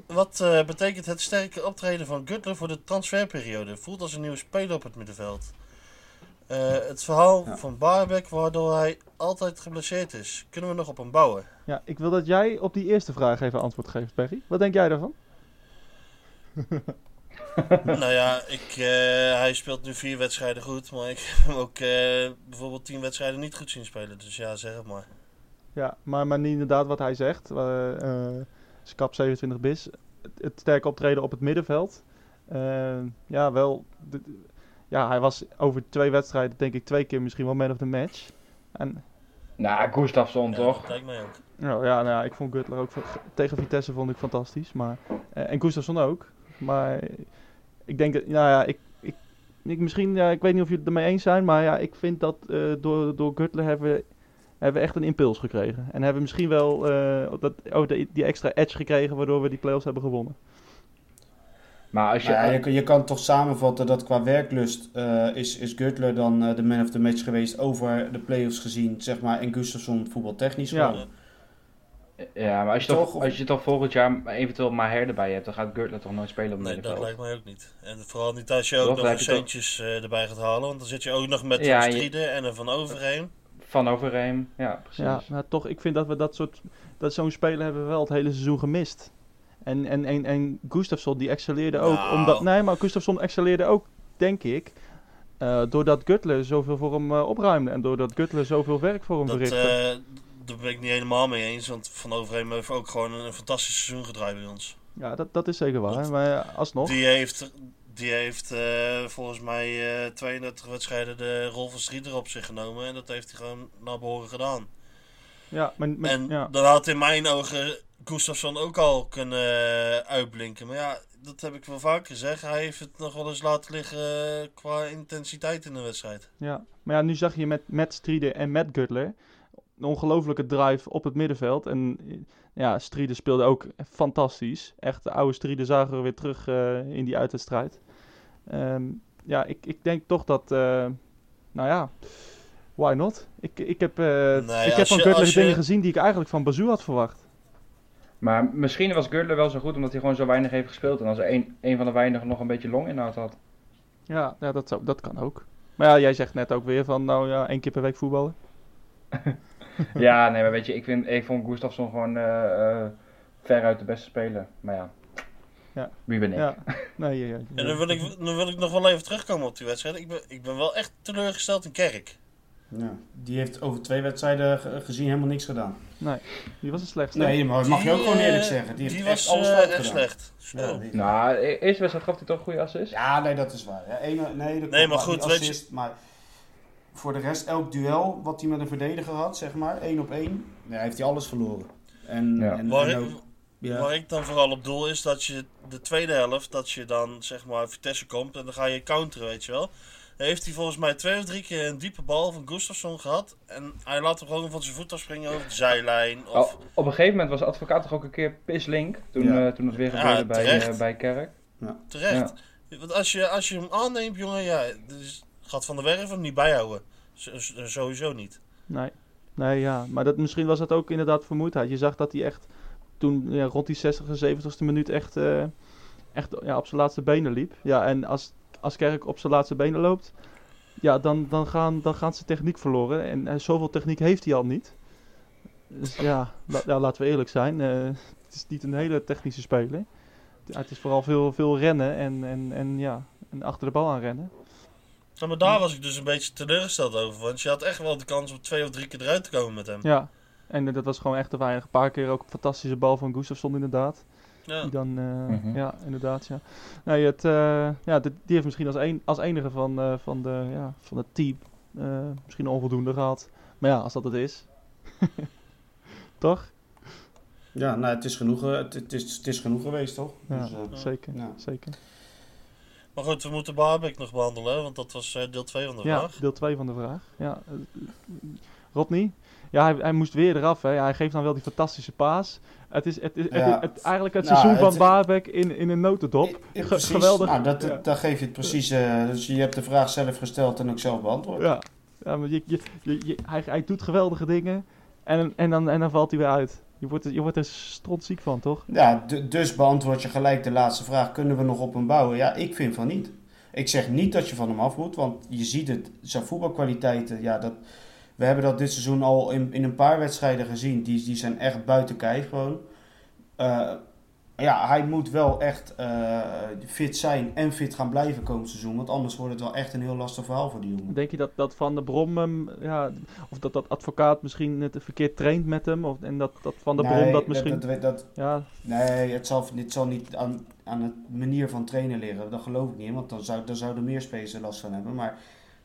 Speaker 6: Wat uh, betekent het sterke optreden van Gutler voor de transferperiode? Voelt als een nieuwe speler op het middenveld. Uh, het verhaal ja. van Baarbek waardoor hij altijd geblesseerd is. Kunnen we nog op hem bouwen?
Speaker 4: Ja, ik wil dat jij op die eerste vraag even antwoord geeft, Perry. Wat denk jij daarvan?
Speaker 6: nou ja, ik, uh, hij speelt nu vier wedstrijden goed, maar ik heb hem ook bijvoorbeeld tien wedstrijden niet goed zien spelen. Dus ja, zeg het maar.
Speaker 4: Ja, maar, maar niet inderdaad wat hij zegt. Skap 27 bis. Het, het sterke optreden op het middenveld. Uh, ja, wel. Ja, hij was over twee wedstrijden, denk ik, twee keer misschien wel man of the match. En,
Speaker 5: nou, Gustafsson
Speaker 6: ja,
Speaker 5: toch?
Speaker 6: Lijkt mij ook.
Speaker 4: Nou, ja, nou ja, ik vond Gutler ook tegen Vitesse vond ik fantastisch. Maar, uh, en Gustafsson ook. Maar ik denk, nou ja, ik, ik, ik misschien, ja, ik weet niet of jullie het ermee eens zijn. Maar ja, ik vind dat uh, door, door Gutler hebben we hebben we echt een impuls gekregen. En hebben we misschien wel uh, dat, oh, die, die extra edge gekregen waardoor we die playoffs hebben gewonnen.
Speaker 7: Maar als je, nou ja, je, je, kan toch samenvatten dat qua werklust uh, is, is Gutler dan uh, de man of the match geweest over de playoffs gezien, zeg maar, en Gustafsson voetbaltechnisch
Speaker 5: ja.
Speaker 7: gewoon.
Speaker 5: Ja, maar als je toch, toch, als je toch volgend jaar eventueel Maher erbij hebt, dan gaat Gutler toch nooit spelen op
Speaker 6: Nee, dat lijkt mij ook niet. En vooral niet als je ook
Speaker 5: toch,
Speaker 6: nog centjes uh, erbij gaat halen, want dan zit je ook nog met
Speaker 5: ja,
Speaker 6: en een Van Overheem.
Speaker 5: Van Overheem, ja, precies.
Speaker 4: Ja, maar toch, ik vind dat we dat soort, dat zo'n speler hebben we wel het hele seizoen gemist. En, en, en, en Gustafsson die excelleerde ook,
Speaker 6: Nou.
Speaker 4: omdat, nee, maar Gustafsson excelleerde ook, denk ik, uh, doordat Gutler zoveel voor hem uh, opruimde en doordat Gutler zoveel werk voor hem
Speaker 6: Dat,
Speaker 4: verrichtte.
Speaker 6: uh, daar ben ik niet helemaal mee eens, want Van Overheem heeft ook gewoon een, een fantastisch seizoen gedraaid bij ons.
Speaker 4: Ja, dat, dat is zeker waar, maar alsnog.
Speaker 6: Die heeft, die heeft volgens mij uh, 32 wedstrijden de rol van Strieder op zich genomen. En dat heeft hij gewoon naar behoren gedaan.
Speaker 4: Ja, maar, maar,
Speaker 6: en
Speaker 4: ja.
Speaker 6: dan had in mijn ogen Gustafsson ook al kunnen uh, uitblinken. Maar ja, dat heb ik wel vaker gezegd. Hij heeft het nog wel eens laten liggen uh, qua intensiteit in de wedstrijd.
Speaker 4: Ja, maar ja, nu zag je met, met en met Gutler een ongelofelijke drive op het middenveld. En ja, Strieder speelde ook fantastisch. Echt, de oude Strieder zagen we weer terug uh, in die uitwedstrijd. Um, ja, ik, ik denk toch dat, uh, nou ja, Why not? Ik, ik heb, eh,
Speaker 6: Nee,
Speaker 4: ik heb van
Speaker 6: je-
Speaker 4: dingen gezien die ik eigenlijk van Bazou had verwacht.
Speaker 5: Maar misschien was Gurtler wel zo goed omdat hij gewoon zo weinig heeft gespeeld. En als er een, een van de weinigen nog een beetje longinhoud had.
Speaker 4: Ja, ja dat, zou, dat kan ook. Maar ja, jij zegt net ook weer van, nou ja, één keer per week voetballen.
Speaker 5: ja, nee, maar weet je, ik, vind, ik vond Gustafsson gewoon eh, eh, veruit de beste speler. Maar ja,
Speaker 4: Ja.
Speaker 5: wie ben ik?
Speaker 4: Ja, nee, ja, ja,
Speaker 6: En dan wil, ik, dan wil ik nog wel even terugkomen op die wedstrijd. Ik ben, ik ben wel echt teleurgesteld in Kerk.
Speaker 7: Ja, die heeft over twee wedstrijden ge- gezien helemaal niks gedaan.
Speaker 4: Nee, die was het slechtste.
Speaker 7: Nee, maar dat mag je ook gewoon eerlijk
Speaker 6: eh,
Speaker 7: zeggen. Die,
Speaker 6: die
Speaker 7: heeft
Speaker 6: was
Speaker 7: echt alles
Speaker 6: echt slecht. Zo.
Speaker 7: Ja, die-
Speaker 5: Nou, de eerste wedstrijd gaf hij toch een goede assist?
Speaker 7: Ja, nee, dat is waar. Ja, ene, nee, dat
Speaker 6: Nee, maar goed,
Speaker 7: die
Speaker 6: weet je-
Speaker 7: assist, Maar voor de rest, elk duel wat hij met een verdediger had, zeg maar, één op één, ja, heeft hij alles verloren. En,
Speaker 5: Ja.
Speaker 7: en,
Speaker 6: Waar,
Speaker 7: en
Speaker 6: ik,
Speaker 7: ja.
Speaker 6: waar ik dan vooral op doel is dat je de tweede helft, dat je dan zeg maar Vitesse komt en dan ga je counteren, weet je wel. Heeft hij volgens mij twee of drie keer een diepe bal van Gustafsson gehad. En hij laat hem gewoon van zijn voet afspringen over de zijlijn. Of,
Speaker 5: Oh, op een gegeven moment was de advocaat toch ook een keer pislink. Toen,
Speaker 7: Ja.
Speaker 5: eh, toen het weer
Speaker 6: Ja,
Speaker 5: gebeurde bij, eh, bij Kerk.
Speaker 6: terecht. Want als je, als je hem aanneemt, jongen, ja, dus gaat Van der Werf hem niet bijhouden. Z- sowieso niet.
Speaker 4: Nee, nee ja. Maar dat, misschien was dat ook inderdaad vermoeidheid. Je zag dat hij echt toen ja, rond die 60 en 70ste minuut echt, eh, echt ja, op zijn laatste benen liep. Ja, en als, als Kerk op zijn laatste benen loopt, ja, dan, dan, gaan, dan gaat zijn techniek verloren. En, en zoveel techniek heeft hij al niet. Dus ja, la- ja laten we eerlijk zijn. eh, het is niet een hele technische speler. Ja, het is vooral veel, veel rennen en, en, en, ja, en achter de bal aan rennen.
Speaker 6: Maar daar was ik dus een beetje teleurgesteld over. Want je had echt wel de kans om twee of drie keer eruit te komen met hem.
Speaker 4: Ja, en eh, dat was gewoon echt te weinig. Een paar keer ook een fantastische bal van Gustafsson inderdaad.
Speaker 6: Ja.
Speaker 4: Die dan, eh,
Speaker 5: Mhm.
Speaker 4: ja, inderdaad, ja. Nee, het, eh, ja, dit- die heeft misschien als, een, als enige van, eh, van, de, ja, van het team eh, misschien een onvoldoende gehad. Maar ja, als dat het is. Toch?
Speaker 7: ja, nou, het is genoeg, het, het is, het is genoeg geweest, toch?
Speaker 4: Ja,
Speaker 7: Dus, eh,
Speaker 4: zeker,
Speaker 7: ja.
Speaker 4: zeker.
Speaker 6: Maar goed, we moeten Barbek nog behandelen, want dat was eh, deel 2 van de
Speaker 4: Ja,
Speaker 6: vraag.
Speaker 4: deel 2 van de vraag. Ja, Rodney? Ja, hij, hij moest weer eraf. Hè. Ja, hij geeft dan wel die fantastische paas. Het is, het is, het
Speaker 7: Ja.
Speaker 4: is- het- eigenlijk het
Speaker 7: Nou,
Speaker 4: seizoen van Baarbek in, in een notendop.
Speaker 7: Precies.
Speaker 4: geweldig.
Speaker 7: Nou, dat,
Speaker 4: Ja.
Speaker 7: daar geef je het precies. eh, dus je hebt de vraag zelf gesteld en ook zelf beantwoord.
Speaker 4: Ja, ja maar je, je, je, hij, hij doet geweldige dingen en, en, dan, en dan valt hij weer uit. Je wordt, er- je wordt er strontziek van, toch?
Speaker 7: Ja, dus beantwoord je gelijk de laatste vraag. Kunnen we nog op hem bouwen? Ja, ik vind van niet. Ik zeg niet dat je van hem af moet, want je ziet het. Zijn voetbalkwaliteiten, ja, dat, we hebben dat dit seizoen al in, in een paar wedstrijden gezien. Die, die zijn echt buiten kijf gewoon. Eh, ja, hij moet wel echt eh, fit zijn en fit gaan blijven komend seizoen. Want anders wordt het wel echt een heel lastig verhaal voor die jongen.
Speaker 4: Denk je dat, dat Van der Brom hem, ja, of dat dat advocaat misschien het verkeerd traint met hem? Of, en dat, dat Van der Brom dat misschien...
Speaker 7: Dat, dat,
Speaker 4: ja,
Speaker 7: Nee, het zal, het zal niet aan, aan de manier van trainen liggen. Dat geloof ik niet, want dan, zou, dan zouden meer spelers er last van hebben. Maar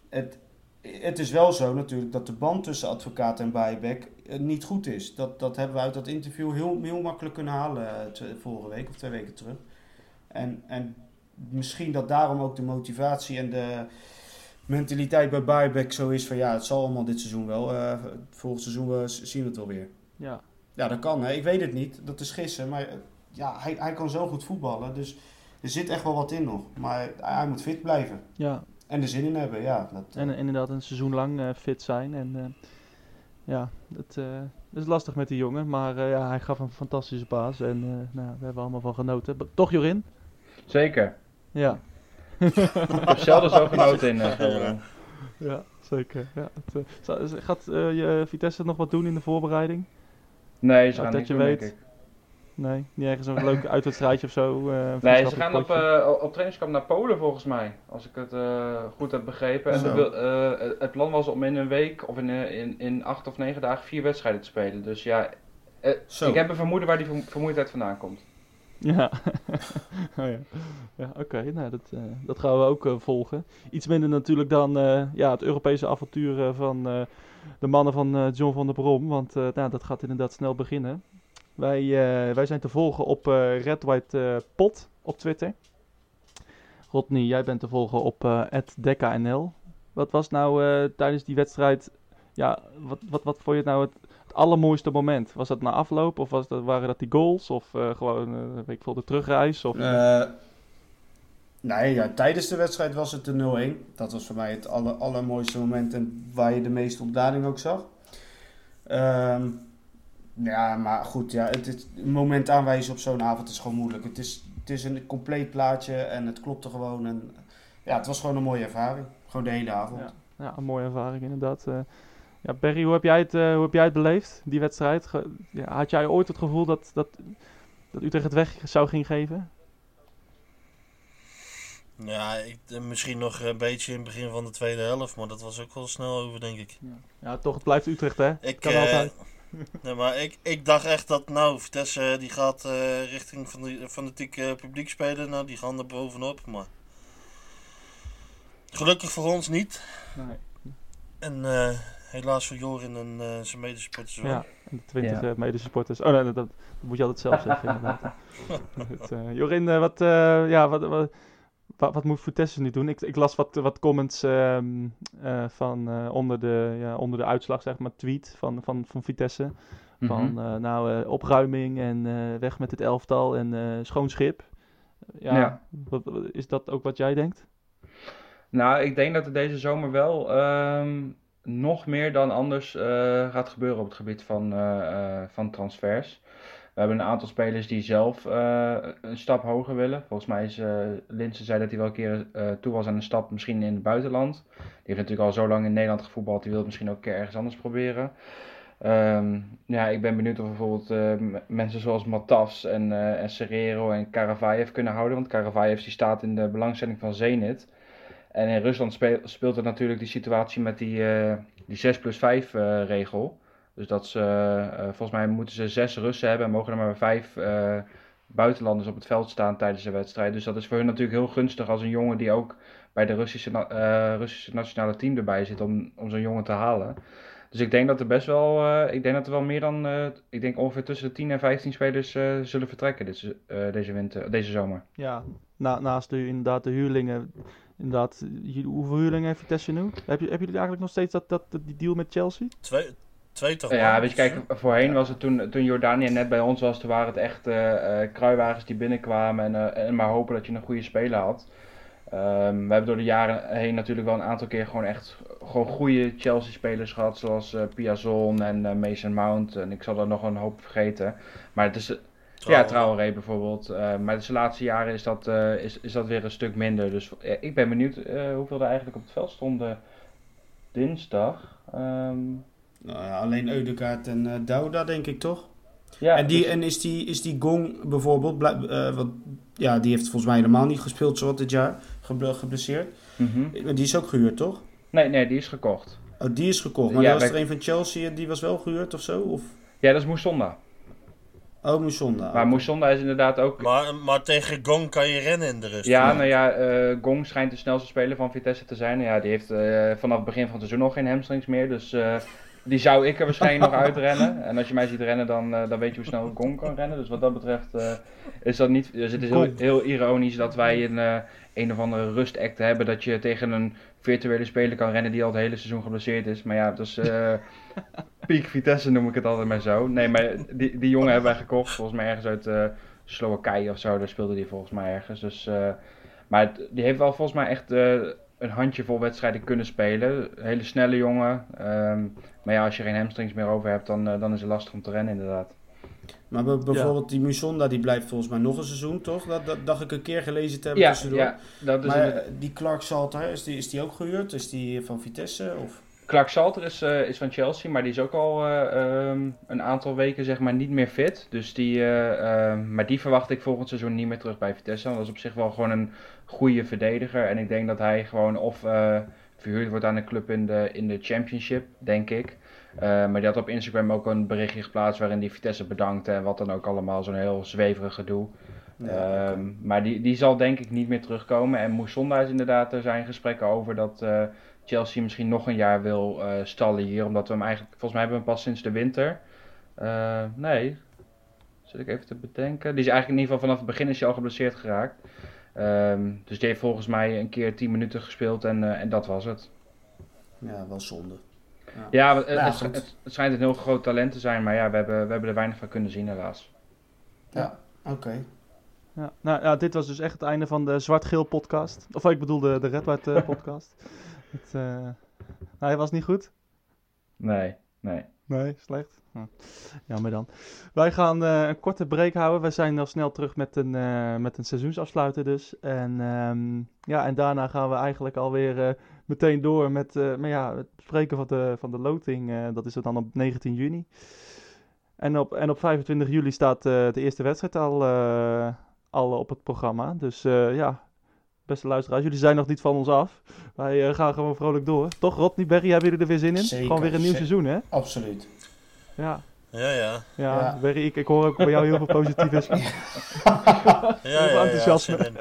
Speaker 7: het, het is wel zo natuurlijk dat de band tussen advocaat en buyback eh, niet goed is. Dat, dat hebben we uit dat interview heel, heel makkelijk kunnen halen eh, te- vorige week of twee weken terug. En, en misschien dat daarom ook de motivatie en de mentaliteit bij buyback zo is van ja, het zal allemaal dit seizoen wel. eh volgend seizoen zien we het wel weer.
Speaker 4: ja,
Speaker 7: Ja, dat kan. Hè. Ik weet het niet. Dat is gissen. Maar ja, hij, hij kan zo goed voetballen. Dus er zit echt wel wat in nog. Maar hij, hij moet fit blijven.
Speaker 4: ja.
Speaker 7: En er zin in hebben. Ja, dat,
Speaker 4: En eh, inderdaad een seizoen lang eh, fit zijn. En eh, ja, het, eh, het is lastig met die jongen. Maar eh, ja, hij gaf een fantastische paas. En eh, nou, we hebben allemaal van genoten. Toch Jorin?
Speaker 5: Zeker.
Speaker 4: Ja.
Speaker 5: Ik heb zelden zo genoten in eh.
Speaker 4: Ja, zeker. Ja, het, gaat je Vitesse nog wat doen in de voorbereiding?
Speaker 5: Nee, ze
Speaker 4: Ja,
Speaker 5: gaan
Speaker 4: dat
Speaker 5: niet
Speaker 4: je
Speaker 5: doen,
Speaker 4: weet. Nee, niet ergens een leuk uitwedstrijdje of zo? eh,
Speaker 5: Nee, ze gaan op, eh, op trainingskamp naar Polen volgens mij. Als ik het eh, goed heb begrepen. En wil- eh, het plan was om in een week of in, in, in acht of negen dagen vier wedstrijden te spelen. Dus ja,
Speaker 7: Zo.
Speaker 5: ik heb een vermoeden waar die vermo- vermoeidheid vandaan komt.
Speaker 4: Ja, oh, ja. ja oké. Nou, dat, eh, dat gaan we ook volgen. Iets minder natuurlijk dan eh, ja, het Europese avontuur van eh, de mannen van eh, John van der Brom. Want eh, nou, dat gaat inderdaad snel beginnen. Wij, eh, wij zijn te volgen op eh Red White eh, Pot op Twitter. Rodney, jij bent te volgen op @dekkanl. Wat was nou tijdens die wedstrijd... Ja, wat, wat, wat vond je nou het, het allermooiste moment? Was dat na afloop of was dat, waren dat die goals? Of gewoon, weet ik veel, de terugreis? Of,
Speaker 7: Nee, ja, tijdens de wedstrijd was het de 0-1. Dat was voor mij het aller, allermooiste moment en waar je de meeste ontlading ook zag. Ehm, ja, maar goed, ja, het, het moment aanwijzen op zo'n avond is gewoon moeilijk. Het is, het is een compleet plaatje en het klopte gewoon. En, ja, het was gewoon een mooie ervaring. Gewoon de hele avond.
Speaker 4: Ja, ja een mooie ervaring inderdaad. Eh, ja, Perry, hoe heb jij het, eh, hoe heb jij het beleefd, die wedstrijd? Ge- ja, had jij ooit het gevoel dat, dat, dat Utrecht het weg zou ging geven?
Speaker 6: Ja, ik, eh, misschien nog een beetje in het begin van de tweede helft, maar dat was ook wel snel over, denk ik.
Speaker 4: Ja, toch, het blijft Utrecht, hè?
Speaker 6: Ik,
Speaker 4: kan altijd.
Speaker 6: nee, maar ik, ik dacht echt dat, nou, Vitesse eh, die gaat eh, richting van de fanatiek eh, publiek spelen. Nou, die gaan er bovenop, maar... Gelukkig voor ons niet.
Speaker 4: Nee.
Speaker 6: En eh, helaas voor Jorin en eh, zijn medesupporters wel.
Speaker 4: Ja, en de 20
Speaker 5: Ja.
Speaker 4: eh, medesupporters. Oh nee, dat, dat moet je altijd zelf zeggen inderdaad. Eh, Jorin, wat, eh, ja, wat, wat, wat, wat moet Vitesse nu doen? Ik, ik las wat, wat comments ehm, eh, van eh, onder, de, ja, onder de uitslag, zeg maar, tweet van, van, van Vitesse. Van
Speaker 5: Mhm.
Speaker 4: eh, nou, opruiming en weg met het elftal en schoon schip. Ja,
Speaker 5: Ja.
Speaker 4: Wat, wat- is dat ook wat jij denkt?
Speaker 5: Nou, ik denk dat er deze zomer wel ehm, nog meer dan anders gaat gebeuren op het gebied van, van transfers. We hebben een aantal spelers die zelf eh, een stap hoger willen. Volgens mij is eh Linsen zei dat hij wel een keer eh, toe was aan een stap misschien in het buitenland. Die heeft natuurlijk al zo lang in Nederland gevoetbald, die wil het misschien ook een keer ergens anders proberen. Ehm, ja, ik ben benieuwd of bijvoorbeeld mensen zoals Matas en, eh en Serrero en Karavaev kunnen houden. Want Karavaev die staat in de belangstelling van Zenit. En in Rusland speel- speelt er natuurlijk die situatie met die, eh, die 6 plus 5 eh, regel. Dus dat ze, eh, volgens mij moeten ze zes Russen hebben en mogen er maar vijf eh, buitenlanders op het veld staan tijdens de wedstrijd. Dus dat is voor hun natuurlijk heel gunstig als een jongen die ook bij de Russische, eh, Russische nationale team erbij zit om, om zo'n jongen te halen. Dus ik denk dat er best wel, eh, ik denk dat er wel meer dan, eh, ik denk ongeveer tussen de 10 en 15 spelers eh, zullen vertrekken dit, eh, deze winter, deze zomer.
Speaker 4: Ja, na, naast de, inderdaad de huurlingen. Inderdaad, jullie- hoeveel huurlingen heeft Vitesse nu? Heb je, hebben jullie eigenlijk nog steeds dat, dat, die deal met Chelsea?
Speaker 6: Twee, twee toch?
Speaker 5: Ja, weet je, kijk, voorheen was het toen, toen Jordanië net bij ons was, toen waren het echt eh, kruiwagens die binnenkwamen en, eh, en maar hopen dat je een goede speler had. Ehm, we hebben door de jaren heen natuurlijk wel een aantal keer gewoon echt gewoon goede Chelsea-spelers gehad, zoals Piazon en Mason Mount. En ik zal er nog een hoop vergeten. Maar het is, ja, Traoré bijvoorbeeld. Eh, maar de laatste jaren is dat, is, is dat weer een stuk minder. Dus ik ben benieuwd hoeveel er eigenlijk op het veld stonden dinsdag. Ehm,
Speaker 7: Nou ja, alleen Eudekaart en eh Douda, denk ik toch?
Speaker 5: ja,
Speaker 7: en die,
Speaker 5: dus-
Speaker 7: en is, die, is die Gong bijvoorbeeld, eh, want ja, die heeft volgens mij helemaal niet gespeeld zowat dit jaar, geble- geblesseerd.
Speaker 5: Mhm.
Speaker 7: Eh, Die is ook gehuurd, toch?
Speaker 5: Nee, nee, die is gekocht.
Speaker 7: Oh, die is gekocht. Maar
Speaker 5: Ja,
Speaker 7: was
Speaker 5: wij-
Speaker 7: er een van Chelsea en die was wel gehuurd of zo? Of?
Speaker 5: Ja, dat is Moesonda.
Speaker 7: Oh, Musonda.
Speaker 5: Maar Moesonda is inderdaad ook...
Speaker 6: Maar, maar tegen Gong kan je rennen in de rust.
Speaker 5: Ja, nou ja, eh, Gong schijnt de snelste speler van Vitesse te zijn. Ja, die heeft eh, vanaf het begin van het seizoen nog geen hamstrings meer. Dus eh, die zou ik er waarschijnlijk nog uitrennen. En als je mij ziet rennen, dan, eh, dan weet je hoe snel Gong kan rennen. Dus wat dat betreft eh, is dat niet... Dus het is heel, heel ironisch dat wij een, eh, een of andere rustact hebben. Dat je tegen een virtuele speler kan rennen die al het hele seizoen geblesseerd is. Maar ja, dat is... Piek Vitesse noem ik het altijd maar zo. Nee, maar die, die jongen hebben wij gekocht. Volgens mij ergens uit Slowakije of zo. Daar speelde die volgens mij ergens. Dus, maar het- die heeft wel volgens mij echt een handjevol wedstrijden kunnen spelen. Een hele snelle jongen. Ehm, maar ja, als je geen hamstrings meer over hebt, dan, eh, dan is het lastig om te rennen inderdaad.
Speaker 7: Maar bij- bijvoorbeeld die Musonda, die blijft volgens mij nog een seizoen, toch? Dat, dat dacht ik een keer gelezen te hebben
Speaker 5: Ja,
Speaker 7: tussendoor.
Speaker 5: ja, dat is
Speaker 7: maar eh, die Clark Salter, is die, is die ook gehuurd? Is die van Vitesse? Of?
Speaker 5: Clark Salter is, eh, is van Chelsea, maar die is ook al eh, ehm, een aantal weken zeg maar niet meer fit. Dus die, eh, ehm, maar die verwacht ik volgend seizoen niet meer terug bij Vitesse. Want dat is op zich wel gewoon een goede verdediger. En ik denk dat hij gewoon of eh, verhuurd wordt aan een club in de, in de Championship, denk ik. Eh, maar die had op Instagram ook een berichtje geplaatst waarin die Vitesse bedankte en wat dan ook allemaal. Zo'n heel zweverig gedoe.
Speaker 7: Ja,
Speaker 5: Ehm, Maar die, die zal denk ik niet meer terugkomen. En Mousonda is inderdaad, er zijn gesprekken over dat eh, Chelsea misschien nog een jaar wil eh, stallen hier. Omdat we hem eigenlijk, volgens mij hebben we hem pas sinds de winter. Nee, zit ik even te bedenken. Die is eigenlijk in ieder geval vanaf het begin is hij al geblesseerd geraakt. Ehm, dus die heeft volgens mij een keer 10 minuten gespeeld en, eh, en dat was het.
Speaker 7: Ja, wel zonde.
Speaker 5: Ja, het,
Speaker 7: Ja,
Speaker 5: het,
Speaker 7: goed.
Speaker 5: het, het schijnt een heel groot talent te zijn, maar ja, we hebben, we hebben er weinig van kunnen zien helaas.
Speaker 7: Ja, oké.
Speaker 4: Ja. Nou ja, dit was dus echt het einde van de Zwart-Geel podcast. Of ik bedoel de, de Red White eh, podcast. Het, eh, nou, hij was niet goed.
Speaker 5: Nee, nee.
Speaker 4: Nee, slecht. Hm. Jammer dan. Wij gaan eh, een korte break houden. Wij zijn al snel terug met een, eh, met een seizoensafsluiter dus. En, ehm, ja, en daarna gaan we eigenlijk alweer eh meteen door met, maar ja, het bespreken van de, van de loting. dat is er dan op 19 juni. En op, en op 25 juli staat de eerste wedstrijd al, al op het programma. Dus ja, beste luisteraars, jullie zijn nog niet van ons af. Wij eh, gaan gewoon vrolijk door. Toch, Rodney Berry, hebben jullie er weer zin in?
Speaker 7: Zeker,
Speaker 4: gewoon weer een nieuw seizoen, hè?
Speaker 7: Absoluut.
Speaker 4: Ja.
Speaker 6: Ja, ja.
Speaker 4: Ja,
Speaker 7: Ja.
Speaker 4: Berry, ik, ik hoor ook bij jou heel veel positivisme.
Speaker 6: Ja,
Speaker 4: Heel veel
Speaker 6: ja, ja,
Speaker 4: enthousiasme.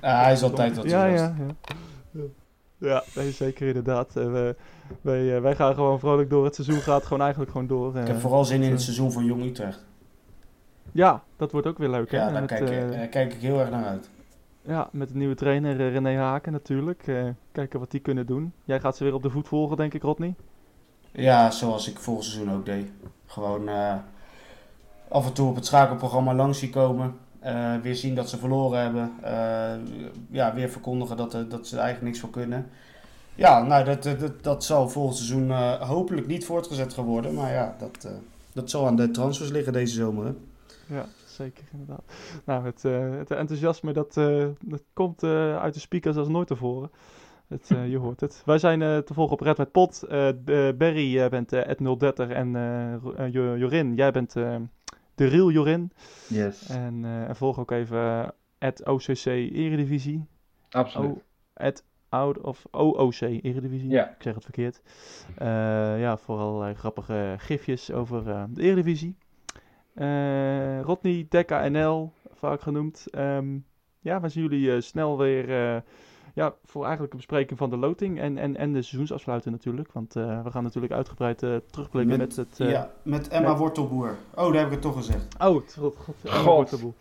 Speaker 7: Ja, hij is altijd wat
Speaker 4: ja,
Speaker 7: ja,
Speaker 4: ja, ja. Ja, nee, zeker inderdaad. Eh, we, wij, eh, wij gaan gewoon vrolijk door. Het seizoen gaat gewoon eigenlijk gewoon door.
Speaker 7: Ik heb vooral zin in het seizoen van Jong Utrecht.
Speaker 4: Ja, dat wordt ook weer leuk. hè?
Speaker 7: Ja, daar kijk, kijk ik heel erg naar uit.
Speaker 4: Ja, met de nieuwe trainer eh, René Haken natuurlijk. Eh, kijken wat die kunnen doen. Jij gaat ze weer op de voet volgen, denk ik, Rodney.
Speaker 7: Ja, zoals ik vorig seizoen ook deed. Gewoon eh, af en toe op het schakelprogramma langs zien komen. Weer zien dat ze verloren hebben. Ja, weer verkondigen dat, dat ze er eigenlijk niks voor kunnen. Ja, nou, dat, dat, dat, zal volgend seizoen hopelijk niet voortgezet gaan worden. Maar ja, dat, dat zal aan de transfers liggen deze zomer. Hè?
Speaker 4: Ja, zeker inderdaad. Nou, het, eh, het enthousiasme dat, eh, dat komt eh, uit de speakers als nooit tevoren. Het, je hoort het. Wij zijn te volgen op Red White Pot. Barry, jij bent at 030 en Jorin, jij bent de real Jorin.
Speaker 5: Yes.
Speaker 4: En, en volg ook even at OCC Eredivisie.
Speaker 5: Absoluut.
Speaker 4: Out of OOC Eredivisie.
Speaker 5: Ja.
Speaker 4: Ik zeg het verkeerd. Ja, voor allerlei grappige gifjes over de Eredivisie. Eh Rodney, Dekka NL, vaak genoemd. Ehm, ja, we zien jullie eh, snel weer eh, ja, voor eigenlijk een bespreking van de loting en, en, en de seizoensafsluiting natuurlijk. Want eh, we gaan natuurlijk uitgebreid eh, terugblikken met,
Speaker 7: Met-
Speaker 4: het... eh,
Speaker 7: ja, met Emma
Speaker 4: met-
Speaker 7: Wortelboer. Oh, daar heb ik het toch gezegd.
Speaker 4: Oh, het, god, god, Emma
Speaker 5: God.
Speaker 4: Wortelboel.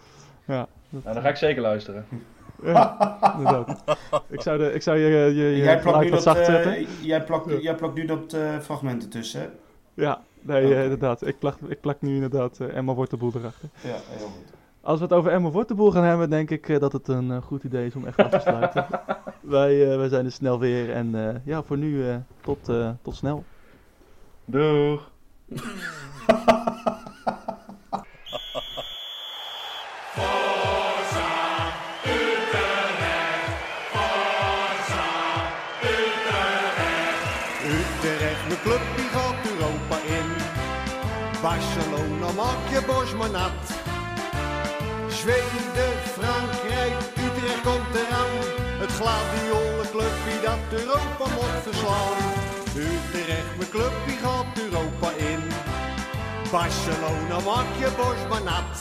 Speaker 4: Ja, dat-
Speaker 5: Nou, dan ga ik zeker luisteren.
Speaker 4: ja, inderdaad. Ik zou, de, ik zou je, je, je
Speaker 7: jij, plakt nu
Speaker 4: wat
Speaker 7: dat,
Speaker 4: zacht
Speaker 7: eh,
Speaker 4: zetten.
Speaker 7: jij, plakt,
Speaker 4: Ja.
Speaker 7: jij plakt nu dat eh, fragmenten tussen, hè?
Speaker 4: Ja, nee, eh, inderdaad. Ik plak, ik plak nu inderdaad eh, Emma Wortelboel erachter.
Speaker 7: Ja, heel goed.
Speaker 4: Als we het over Emma Wortelboel gaan hebben, denk ik eh, dat het een goed idee is om echt af te sluiten. wij, eh, wij zijn er snel weer en eh, ja, voor nu eh, tot, tot snel.
Speaker 5: Doeg.
Speaker 1: Barcelona maak je borst maar nat. Zweden, Frankrijk, Utrecht komt eraan. Het gladiolenclubje dat Europa moet verslaan. Utrecht, mijn club die gaat Europa in. Barcelona maak je borst nat.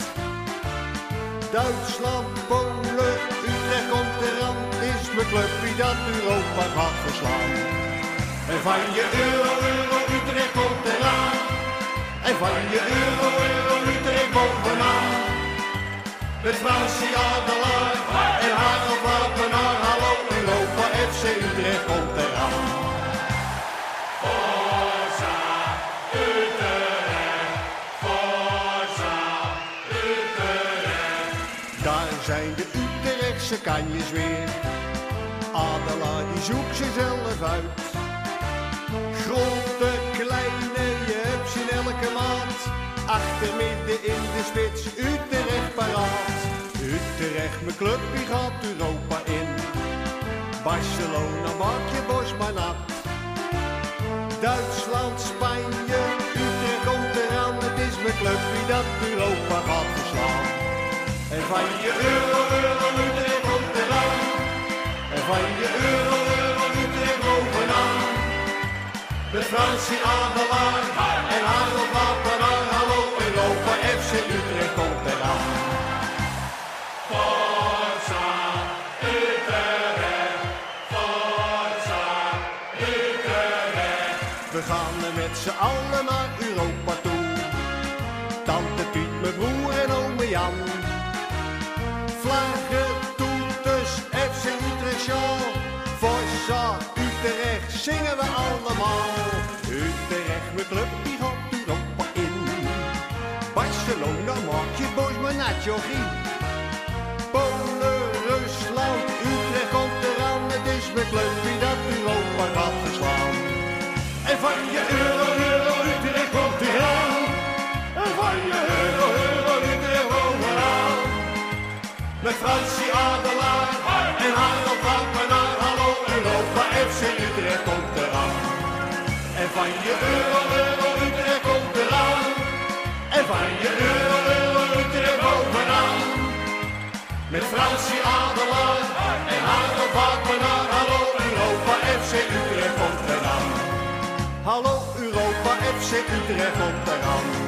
Speaker 1: Duitsland, Polen, Utrecht komt eraan. Is mijn clubje dat Europa gaat verslaan. En van je euro, euro, Utrecht komt eraan. En van je euro, euro, Utrecht bovenaan. Met Fransie Adelaar en Harold Wapenaar. Hallo Europa, FC Utrecht komt eraan. Forza Utrecht, Forza Utrecht. Daar zijn de Utrechtse kanjes weer. Adelaar die zoekt zichzelf uit. Grote, Achter, midden in de spits, Utrecht paraat. Utrecht, mijn club, die gaat Europa in. Barcelona, maak je borst maar nat. Duitsland, Spanje, Utrecht komt eraan. Het is mijn club die dat Europa gaat verslaan. En van je euro, euro, Utrecht komt eraan. En van je euro, euro, Utrecht bovenaan. Met Fransie Adelaar en Harold Wapenaar. Europa, FC Utrecht komt. Forza Utrecht, Forza Utrecht. We gaan er met z'n allen naar Europa toe. Tante Piet, mijn broer en ome Jan. Vlaggen, toeters, FC Utrecht show. Forza Utrecht zingen we allemaal. Utrecht, mijn club, die naar Jochie. Polen, Rusland, Utrecht komt eraan. Het is met leuk wie dat Europa gaat verslaan. En van je euro, euro, Utrecht komt eraan. En van je euro, euro, Utrecht komt eraan. Met Fransie Adelaar en Harald van naar Hallo Europa, FC Utrecht komt eraan. En van je euro, euro, Utrecht komt eraan. En van je euro. Met Fransie Adelaar en haar Vakman naar Hallo Europa FC Utrecht komt eraan. Hallo Europa FC Utrecht komt eraan.